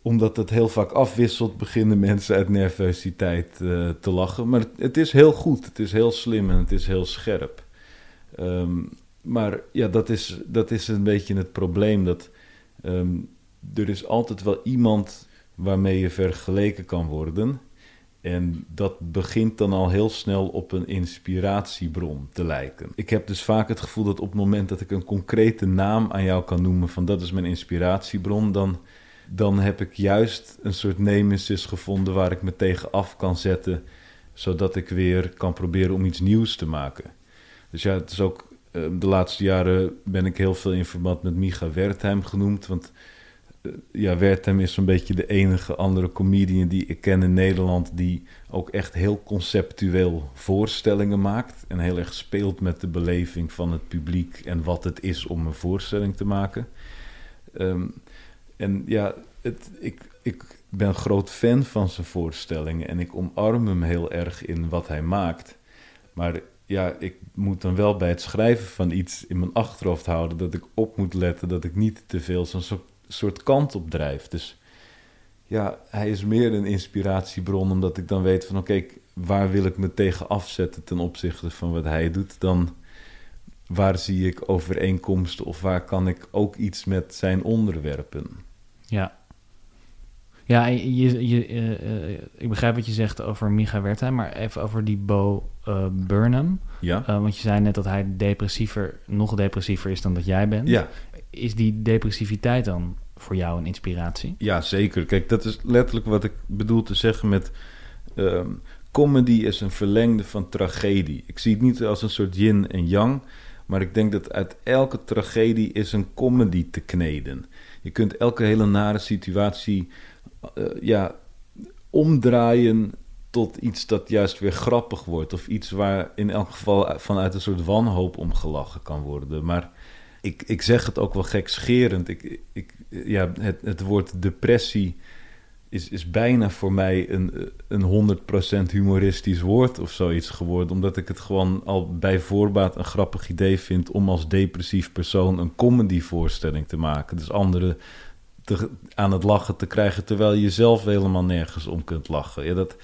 omdat het heel vaak afwisselt, beginnen mensen uit nervositeit uh, te lachen. Maar het, is heel goed, het is heel slim en het is heel scherp. Um, maar ja, dat is, dat is een beetje het probleem. Dat um, er is altijd wel iemand waarmee je vergeleken kan worden. En dat begint dan al heel snel op een inspiratiebron te lijken. Ik heb dus vaak het gevoel dat op het moment dat ik een concrete naam aan jou kan noemen van dat is mijn inspiratiebron, dan, dan heb ik juist een soort nemesis gevonden waar ik me tegen af kan zetten, zodat ik weer kan proberen om iets nieuws te maken. Dus ja, het is ook Ehm, de laatste jaren ben ik heel veel in verband met Micha Wertheim genoemd. Want ja, Wertheim is zo'n beetje de enige andere comedian die ik ken in Nederland... die ook echt heel conceptueel voorstellingen maakt... en heel erg speelt met de beleving van het publiek... en wat het is om een voorstelling te maken. Um, en ja, ik, ik ben groot fan van zijn voorstellingen... en ik omarm hem heel erg in wat hij maakt... Maar ja, ik moet dan wel bij het schrijven van iets in mijn achterhoofd houden dat ik op moet letten dat ik niet te veel zo'n soort kant op drijf. Dus ja, hij is meer een inspiratiebron omdat ik dan weet van oké, waar wil ik me tegen afzetten ten opzichte van wat hij doet, dan waar zie ik overeenkomsten of waar kan ik ook iets met zijn onderwerpen. Ja, ja, je, je, uh, ik begrijp wat je zegt over Micha Wertheim, maar even over die Bo uh, Burnham. Ja. Want je zei net dat hij depressiever, nog depressiever is dan dat jij bent. Ja. Is die depressiviteit dan voor jou een inspiratie? Ja, zeker. Kijk, dat is letterlijk wat ik bedoel te zeggen met... Um, comedy is een verlengde van tragedie. Ik zie het niet als een soort yin en yang... maar ik denk dat uit elke tragedie is een comedy te kneden. Je kunt elke hele nare situatie uh, ja, omdraaien tot iets dat juist weer grappig wordt. Of iets waar in elk geval vanuit een soort wanhoop om gelachen kan worden. Maar ik, ik zeg het ook wel gekscherend. Ik, ik, ja, het, het woord depressie is, is bijna voor mij een, een 100% humoristisch woord of zoiets geworden. Omdat ik het gewoon al bij voorbaat een grappig idee vind om als depressief persoon een comedy voorstelling te maken. Dus anderen te, aan het lachen te krijgen terwijl je zelf helemaal nergens om kunt lachen. Ja, dat,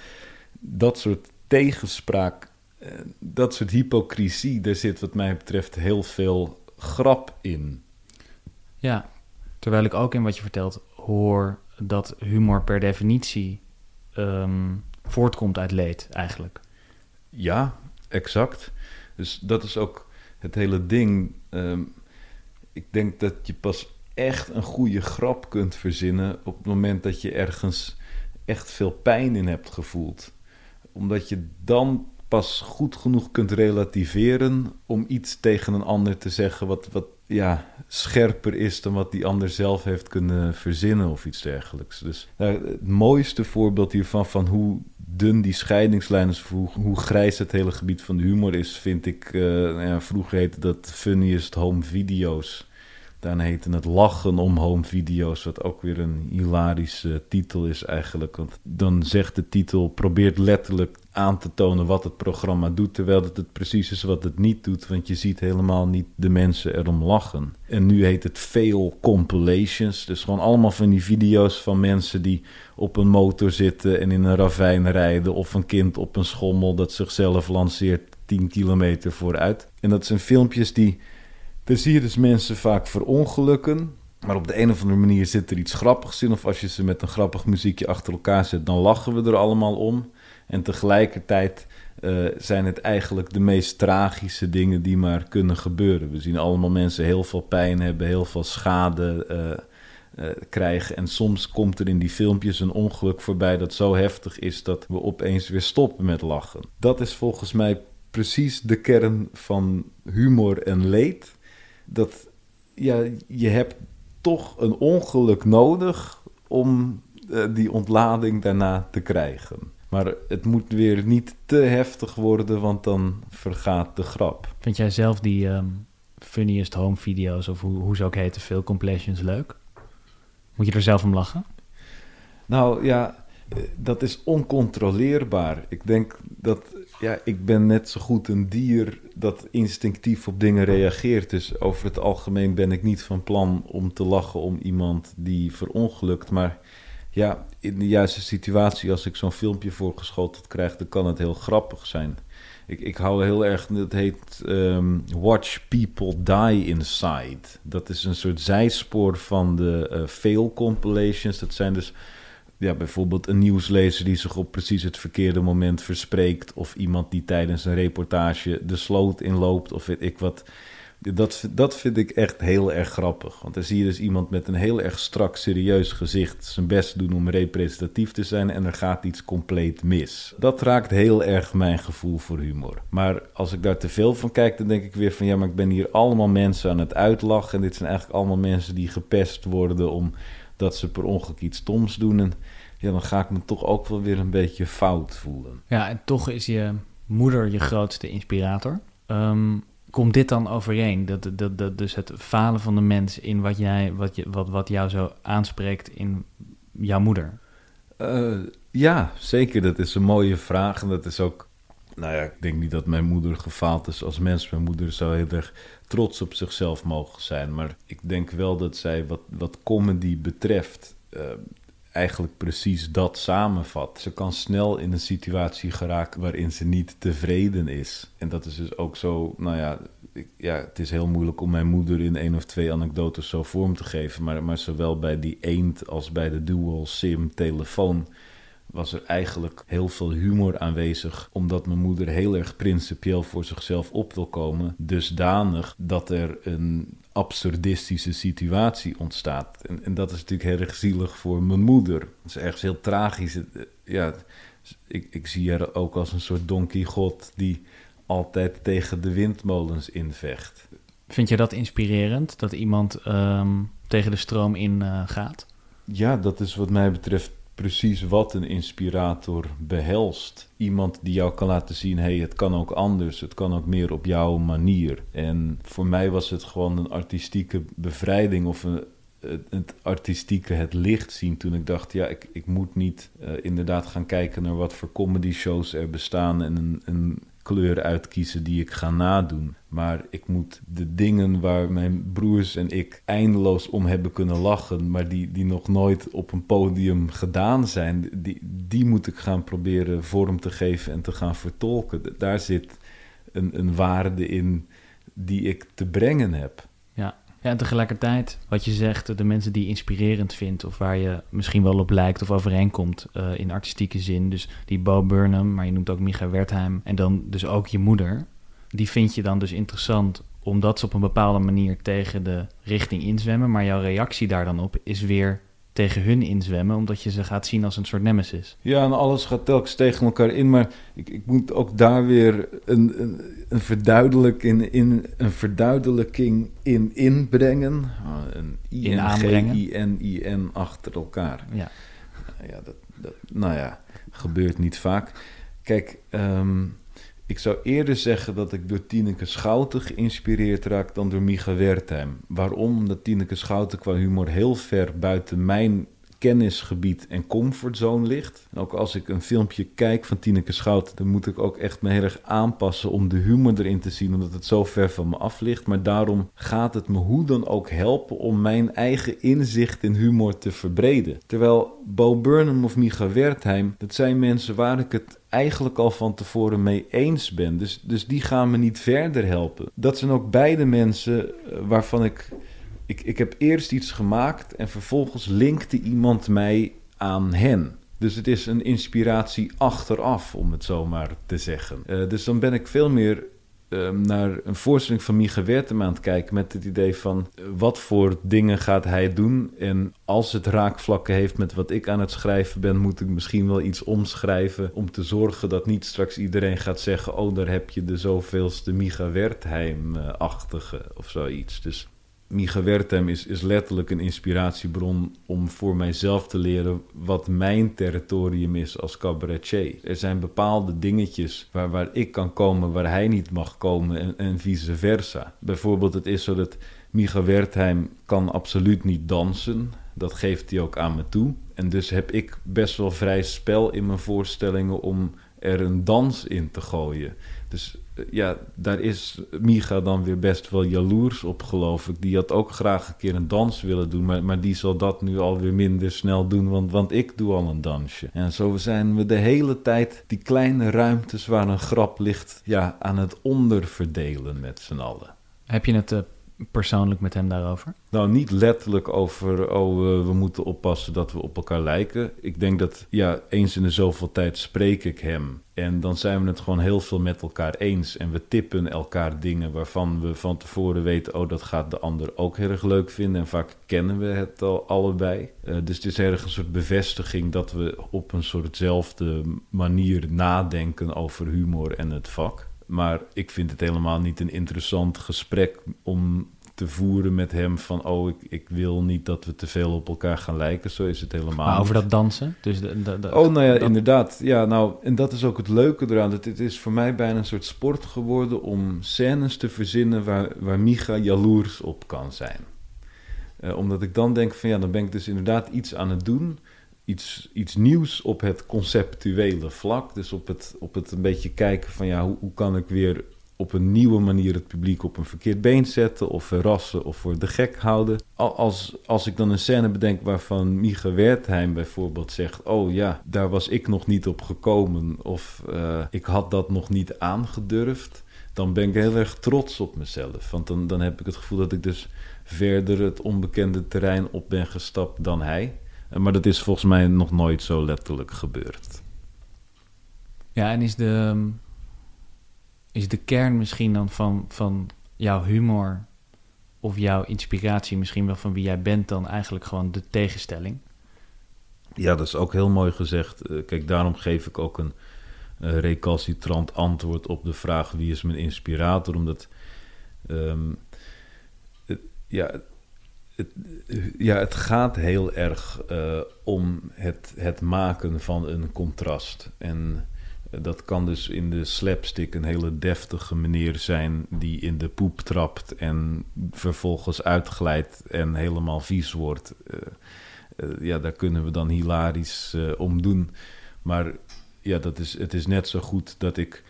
dat soort tegenspraak, eh, dat soort hypocrisie, daar zit wat mij betreft heel veel grap in. Ja, terwijl ik ook in wat je vertelt hoor dat humor per definitie um, voortkomt uit leed eigenlijk. Ja, exact. Dus dat is ook het hele ding. Um, ik denk dat je pas echt een goede grap kunt verzinnen op het moment dat je ergens echt veel pijn in hebt gevoeld. Omdat je dan pas goed genoeg kunt relativeren om iets tegen een ander te zeggen wat, wat, ja, scherper is dan wat die ander zelf heeft kunnen verzinnen of iets dergelijks. Dus nou, het mooiste voorbeeld hiervan van hoe dun die scheidingslijn is, hoe, grijs het hele gebied van de humor is, vind ik. eh, nou ja, vroeger heette dat Funniest Home Video's. Daarna heette het Lachen om Home Video's, wat ook weer een hilarische titel is eigenlijk. Want dan zegt de titel, probeert letterlijk aan te tonen wat het programma doet, terwijl het het precies is wat het niet doet, want je ziet helemaal niet de mensen erom lachen. En nu heet het Fail Compilations, dus gewoon allemaal van die video's van mensen die op een motor zitten en in een ravijn rijden, of een kind op een schommel dat zichzelf lanceert 10 kilometer vooruit. En dat zijn filmpjes die daar zie je dus mensen vaak verongelukken. Maar op de een of andere manier zit er iets grappigs in. Of als je ze met een grappig muziekje achter elkaar zet, dan lachen we er allemaal om. En tegelijkertijd eh, zijn het eigenlijk de meest tragische dingen die maar kunnen gebeuren. We zien allemaal mensen heel veel pijn hebben, heel veel schade eh, eh, krijgen. En soms komt er in die filmpjes een ongeluk voorbij dat zo heftig is dat we opeens weer stoppen met lachen. Dat is volgens mij precies de kern van humor en leed dat ja, je hebt toch een ongeluk nodig om die ontlading daarna te krijgen. Maar het moet weer niet te heftig worden, want dan vergaat de grap. Vind jij zelf die ehm, funniest home video's, of hoe, hoe ze ook heten, veel compilations leuk? Moet je er zelf om lachen? Nou ja, eh, dat is oncontroleerbaar. Ik denk dat ja, ik ben net zo goed een dier dat instinctief op dingen reageert. Dus over het algemeen ben ik niet van plan om te lachen om iemand die verongelukt. Maar ja, in de juiste situatie, als ik zo'n filmpje voorgeschoteld krijg, dan kan het heel grappig zijn. Ik, ik hou heel erg, het heet ehm, Watch People Die Inside. Dat is een soort zijspoor van de eh fail compilations. Dat zijn dus ja, bijvoorbeeld een nieuwslezer die zich op precies het verkeerde moment verspreekt. Of iemand die tijdens een reportage de sloot inloopt. Of weet ik wat. Dat, dat vind ik echt heel erg grappig. Want dan zie je dus iemand met een heel erg strak, serieus gezicht zijn best doen om representatief te zijn. En er gaat iets compleet mis. Dat raakt heel erg mijn gevoel voor humor. Maar als ik daar te veel van kijk, dan denk ik weer van ja, maar ik ben hier allemaal mensen aan het uitlachen. En dit zijn eigenlijk allemaal mensen die gepest worden omdat ze per ongeluk iets stoms doen. En ja, dan ga ik me toch ook wel weer een beetje fout voelen. Ja, en toch is je moeder je grootste inspirator. Ehm, komt dit dan overeen? Dat, dat, dat, dus het falen van de mens in wat, jij, wat, je, wat, wat jou zo aanspreekt in jouw moeder? Eh, ja, zeker. Dat is een mooie vraag. En dat is ook. Nou ja, ik denk niet dat mijn moeder gefaald is als mens. Mijn moeder zou heel erg trots op zichzelf mogen zijn. Maar ik denk wel dat zij, wat, wat comedy betreft. eh, eigenlijk precies dat samenvat. Ze kan snel in een situatie geraken waarin ze niet tevreden is. En dat is dus ook zo, nou ja, ik, ja, het is heel moeilijk om mijn moeder in één of twee anekdotes zo vorm te geven. Maar, maar zowel bij die eend als bij de dual sim telefoon was er eigenlijk heel veel humor aanwezig, omdat mijn moeder heel erg principieel voor zichzelf op wil komen, dusdanig dat er een absurdistische situatie ontstaat. En, en dat is natuurlijk heel erg zielig voor mijn moeder. Dat is ergens heel tragisch. Eh, Ja, ik, ik zie haar ook als een soort Don Quixote die altijd tegen de windmolens invecht. Vind je dat inspirerend, dat iemand ehm, tegen de stroom in eh, gaat? Ja, dat is wat mij betreft precies wat een inspirator behelst. Iemand die jou kan laten zien, hey, het kan ook anders, het kan ook meer op jouw manier. En voor mij was het gewoon een artistieke bevrijding of een, het, artistieke het licht zien toen ik dacht, ja, ik, ik moet niet eh, inderdaad gaan kijken naar wat voor comedy shows er bestaan en een, een kleur uitkiezen die ik ga nadoen. Maar ik moet de dingen waar mijn broers en ik eindeloos om hebben kunnen lachen, maar die, die nog nooit op een podium gedaan zijn, die, die moet ik gaan proberen vorm te geven en te gaan vertolken. Daar zit een, een waarde in die ik te brengen heb. Ja. en tegelijkertijd, wat je zegt, de mensen die je inspirerend vindt... of waar je misschien wel op lijkt of overeenkomt eh, in artistieke zin... dus die Bo Burnham, maar je noemt ook Micha Wertheim... en dan dus ook je moeder... die vind je dan dus interessant omdat ze op een bepaalde manier tegen de richting inzwemmen... maar jouw reactie daar dan op is weer tegen hun inzwemmen, omdat je ze gaat zien als een soort nemesis. Ja, en alles gaat telkens tegen elkaar in, maar ik, ik moet ook daar weer een, een, een, verduidelijking, in, een verduidelijking in inbrengen. Ah, Een I, In aanbrengen. I, N, I, N achter elkaar. Ja. Ja, dat, dat, nou ja, gebeurt niet vaak. Kijk, ehm, ik zou eerder zeggen dat ik door Tineke Schouten geïnspireerd raak dan door Micha Wertheim. Waarom? Omdat Tineke Schouten qua humor heel ver buiten mijn kennisgebied en comfortzone ligt. Ook als ik een filmpje kijk van Tineke Schouten, dan moet ik ook echt me heel erg aanpassen om de humor erin te zien, omdat het zo ver van me af ligt. Maar daarom gaat het me hoe dan ook helpen om mijn eigen inzicht in humor te verbreden. Terwijl Bo Burnham of Micha Wertheim, dat zijn mensen waar ik het eigenlijk al van tevoren mee eens ben. Dus, dus die gaan me niet verder helpen. Dat zijn ook beide mensen eh, waarvan ik ik, ik heb eerst iets gemaakt en vervolgens linkte iemand mij aan hen. Dus het is een inspiratie achteraf, om het zo maar te zeggen. Eh, dus dan ben ik veel meer eh, naar een voorstelling van Micha Wertheim aan het kijken... met het idee van eh, wat voor dingen gaat hij doen... en als het raakvlakken heeft met wat ik aan het schrijven ben... moet ik misschien wel iets omschrijven... om te zorgen dat niet straks iedereen gaat zeggen... oh, daar heb je de zoveelste Micha Wertheim-achtige of zoiets. Dus Micha Wertheim is, is letterlijk een inspiratiebron om voor mijzelf te leren wat mijn territorium is als cabaretier. Er zijn bepaalde dingetjes waar, waar ik kan komen waar hij niet mag komen en, en vice versa. Bijvoorbeeld het is zo dat Micha Wertheim kan absoluut niet dansen. Dat geeft hij ook aan me toe. En dus heb ik best wel vrij spel in mijn voorstellingen om er een dans in te gooien. Dus ja, daar is Micha dan weer best wel jaloers op, geloof ik. Die had ook graag een keer een dans willen doen, maar, maar die zal dat nu alweer minder snel doen, want, want ik doe al een dansje. En zo zijn we de hele tijd die kleine ruimtes waar een grap ligt, ja, aan het onderverdelen met z'n allen. Heb je het eh, persoonlijk met hem daarover? Nou, niet letterlijk over, oh, we moeten oppassen dat we op elkaar lijken. Ik denk dat, ja, eens in de zoveel tijd spreek ik hem. En dan zijn we het gewoon heel veel met elkaar eens. En we tippen elkaar dingen waarvan we van tevoren weten, oh, dat gaat de ander ook heel erg leuk vinden. En vaak kennen we het al allebei. Eh, dus het is erg een soort bevestiging dat we op een soortzelfde manier nadenken over humor en het vak. Maar ik vind het helemaal niet een interessant gesprek om te voeren met hem van... oh, ik, ik wil niet dat we te veel op elkaar gaan lijken. Zo is het helemaal Maar over dat dansen? Dus de, de- de- Oh, nou ja, dat- inderdaad. Ja, nou, en dat is ook het leuke eraan. Dat het is voor mij bijna een soort sport geworden om scènes te verzinnen waar, waar Micha jaloers op kan zijn. Eh, omdat ik dan denk van ja, dan ben ik dus inderdaad iets aan het doen. Iets, iets nieuws op het conceptuele vlak. Dus op het, op het een beetje kijken van ja, hoe, hoe kan ik weer op een nieuwe manier het publiek op een verkeerd been zetten of verrassen of voor de gek houden. Al- Als, als ik dan een scène bedenk waarvan Micha Wertheim bijvoorbeeld zegt: Oh ja, daar was ik nog niet op gekomen of eh, ik had dat nog niet aangedurfd. Dan ben ik heel erg trots op mezelf. Want dan, dan heb ik het gevoel dat ik dus verder het onbekende terrein op ben gestapt dan hij. Eh, Maar dat is volgens mij nog nooit zo letterlijk gebeurd. Ja, en is de, is de kern misschien dan van, van jouw humor of jouw inspiratie, misschien wel van wie jij bent, dan eigenlijk gewoon de tegenstelling? Ja, dat is ook heel mooi gezegd. Eh, Kijk, daarom geef ik ook een recalcitrant antwoord op de vraag wie is mijn inspirator. Omdat, ehm, het, ja, het, ja, het gaat heel erg eh, om het, het maken van een contrast. En dat kan dus in de slapstick een hele deftige meneer zijn die in de poep trapt en vervolgens uitglijdt en helemaal vies wordt. Eh, eh, ja, daar kunnen we dan hilarisch eh, om doen. Maar ja, dat is, het is net zo goed dat ik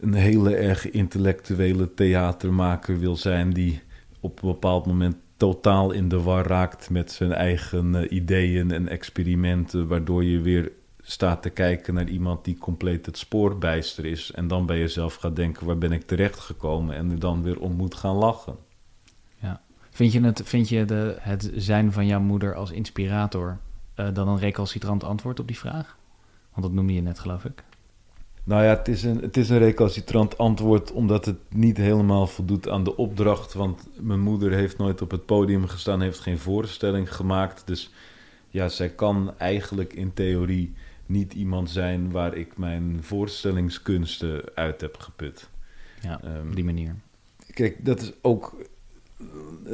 een hele erg intellectuele theatermaker wil zijn die op een bepaald moment totaal in de war raakt met zijn eigen ideeën en experimenten, waardoor je weer staat te kijken naar iemand die compleet het spoor bijster is en dan bij jezelf gaat denken waar ben ik terecht gekomen en er dan weer om moet gaan lachen. Vind je, het, vind je de, het zijn van jouw moeder als inspirator eh, dan een recalcitrant antwoord op die vraag? Want dat noemde je net, geloof ik. Nou ja, het is, een, het is een recalcitrant antwoord omdat het niet helemaal voldoet aan de opdracht. Want mijn moeder heeft nooit op het podium gestaan, heeft geen voorstelling gemaakt. Dus ja, zij kan eigenlijk in theorie niet iemand zijn waar ik mijn voorstellingskunsten uit heb geput. Ja, Ehm, op die manier. Kijk, dat is ook. eh,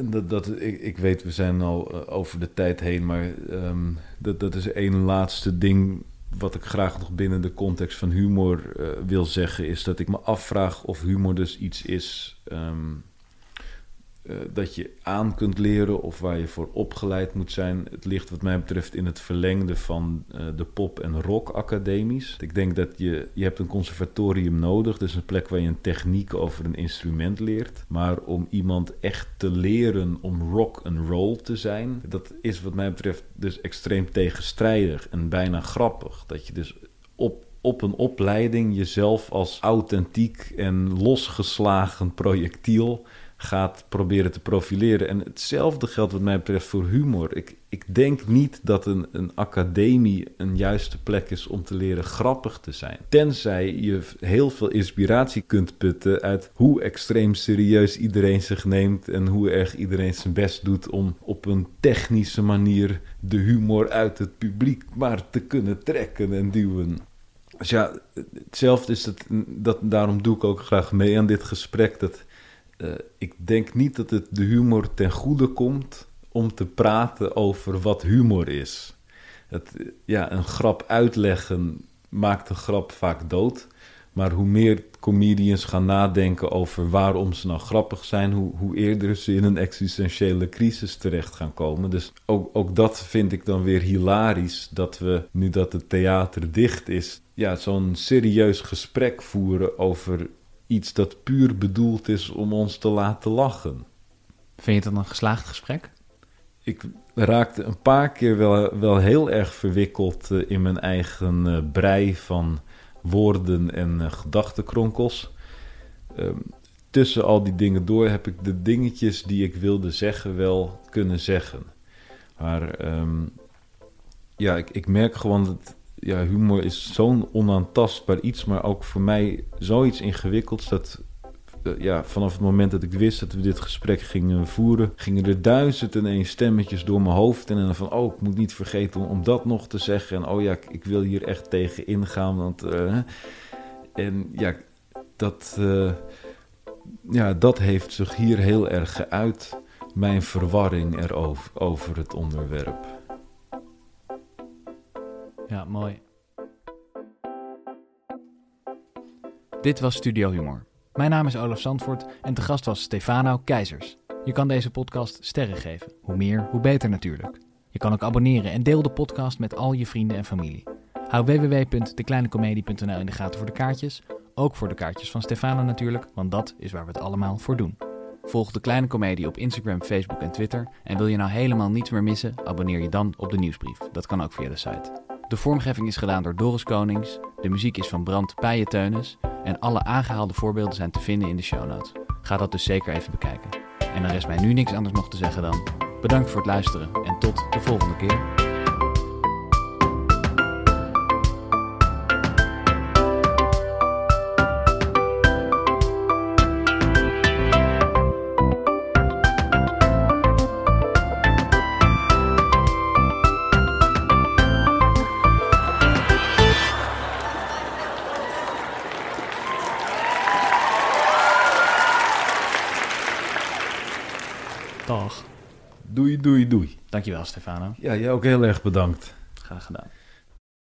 Dat, dat, ik, ik weet, we zijn al eh, over de tijd heen, maar ehm, dat, dat is één laatste ding wat ik graag nog binnen de context van humor eh, wil zeggen, is dat ik me afvraag of humor dus iets is ehm, eh, dat je aan kunt leren of waar je voor opgeleid moet zijn. Het ligt wat mij betreft in het verlengde van eh, de pop- en rock-academies. Ik denk dat je, je hebt een conservatorium nodig, dus een plek waar je een techniek over een instrument leert. Maar om iemand echt te leren om rock and roll te zijn, dat is wat mij betreft dus extreem tegenstrijdig en bijna grappig. Dat je dus op op een opleiding jezelf als authentiek en losgeslagen projectiel gaat proberen te profileren. En hetzelfde geldt wat mij betreft voor humor. Ik, ik denk niet dat een, een academie een juiste plek is om te leren grappig te zijn. Tenzij je heel veel inspiratie kunt putten uit hoe extreem serieus iedereen zich neemt en hoe erg iedereen zijn best doet om op een technische manier de humor uit het publiek maar te kunnen trekken en duwen. Dus ja, hetzelfde is het, dat, daarom doe ik ook graag mee aan dit gesprek. Dat, uh, ik denk niet dat het de humor ten goede komt om te praten over wat humor is. Ja, een grap uitleggen maakt een grap vaak dood. Maar hoe meer comedians gaan nadenken over waarom ze nou grappig zijn, hoe, hoe eerder ze in een existentiële crisis terecht gaan komen. Dus ook, ook dat vind ik dan weer hilarisch, dat we, nu dat het theater dicht is, ja, zo'n serieus gesprek voeren over iets dat puur bedoeld is om ons te laten lachen. Vind je dan een geslaagd gesprek? Ik raakte een paar keer wel, wel heel erg verwikkeld uh, in mijn eigen uh, brei van woorden en uh, gedachtenkronkels. Um, tussen al die dingen door heb ik de dingetjes die ik wilde zeggen wel kunnen zeggen. Maar um, ja, ik, ik merk gewoon dat ja, humor is zo'n onaantastbaar iets, maar ook voor mij zoiets ingewikkelds dat uh, ja, vanaf het moment dat ik wist dat we dit gesprek gingen voeren, gingen er duizend en stemmetjes door mijn hoofd. En dan van, oh, ik moet niet vergeten om, dat nog te zeggen. En oh ja, ik, wil hier echt tegen ingaan. Want, uh, en ja, dat, uh, ja, dat heeft zich hier heel erg geuit. Mijn verwarring erover over het onderwerp. Ja, mooi. Dit was Studio Humor. Mijn naam is Olaf Zandvoort en te gast was Stefano Keizers. Je kan deze podcast sterren geven. Hoe meer, hoe beter natuurlijk. Je kan ook abonneren en deel de podcast met al je vrienden en familie. Hou www.dekleinecomedie.nl in de gaten voor de kaartjes. Ook voor de kaartjes van Stefano natuurlijk, want dat is waar we het allemaal voor doen. Volg De Kleine Comedie op Instagram, Facebook en Twitter. En wil je nou helemaal niets meer missen? Abonneer je dan op de nieuwsbrief. Dat kan ook via de site. De vormgeving is gedaan door Doris Konings. De muziek is van Brand Pijenteunis. En alle aangehaalde voorbeelden zijn te vinden in de show notes. Ga dat dus zeker even bekijken. En dan rest mij nu niks anders nog te zeggen dan... bedankt voor het luisteren en tot de volgende keer. Doei, doei. Dankjewel, Stefano. Ja, jij ook heel erg bedankt. Graag gedaan.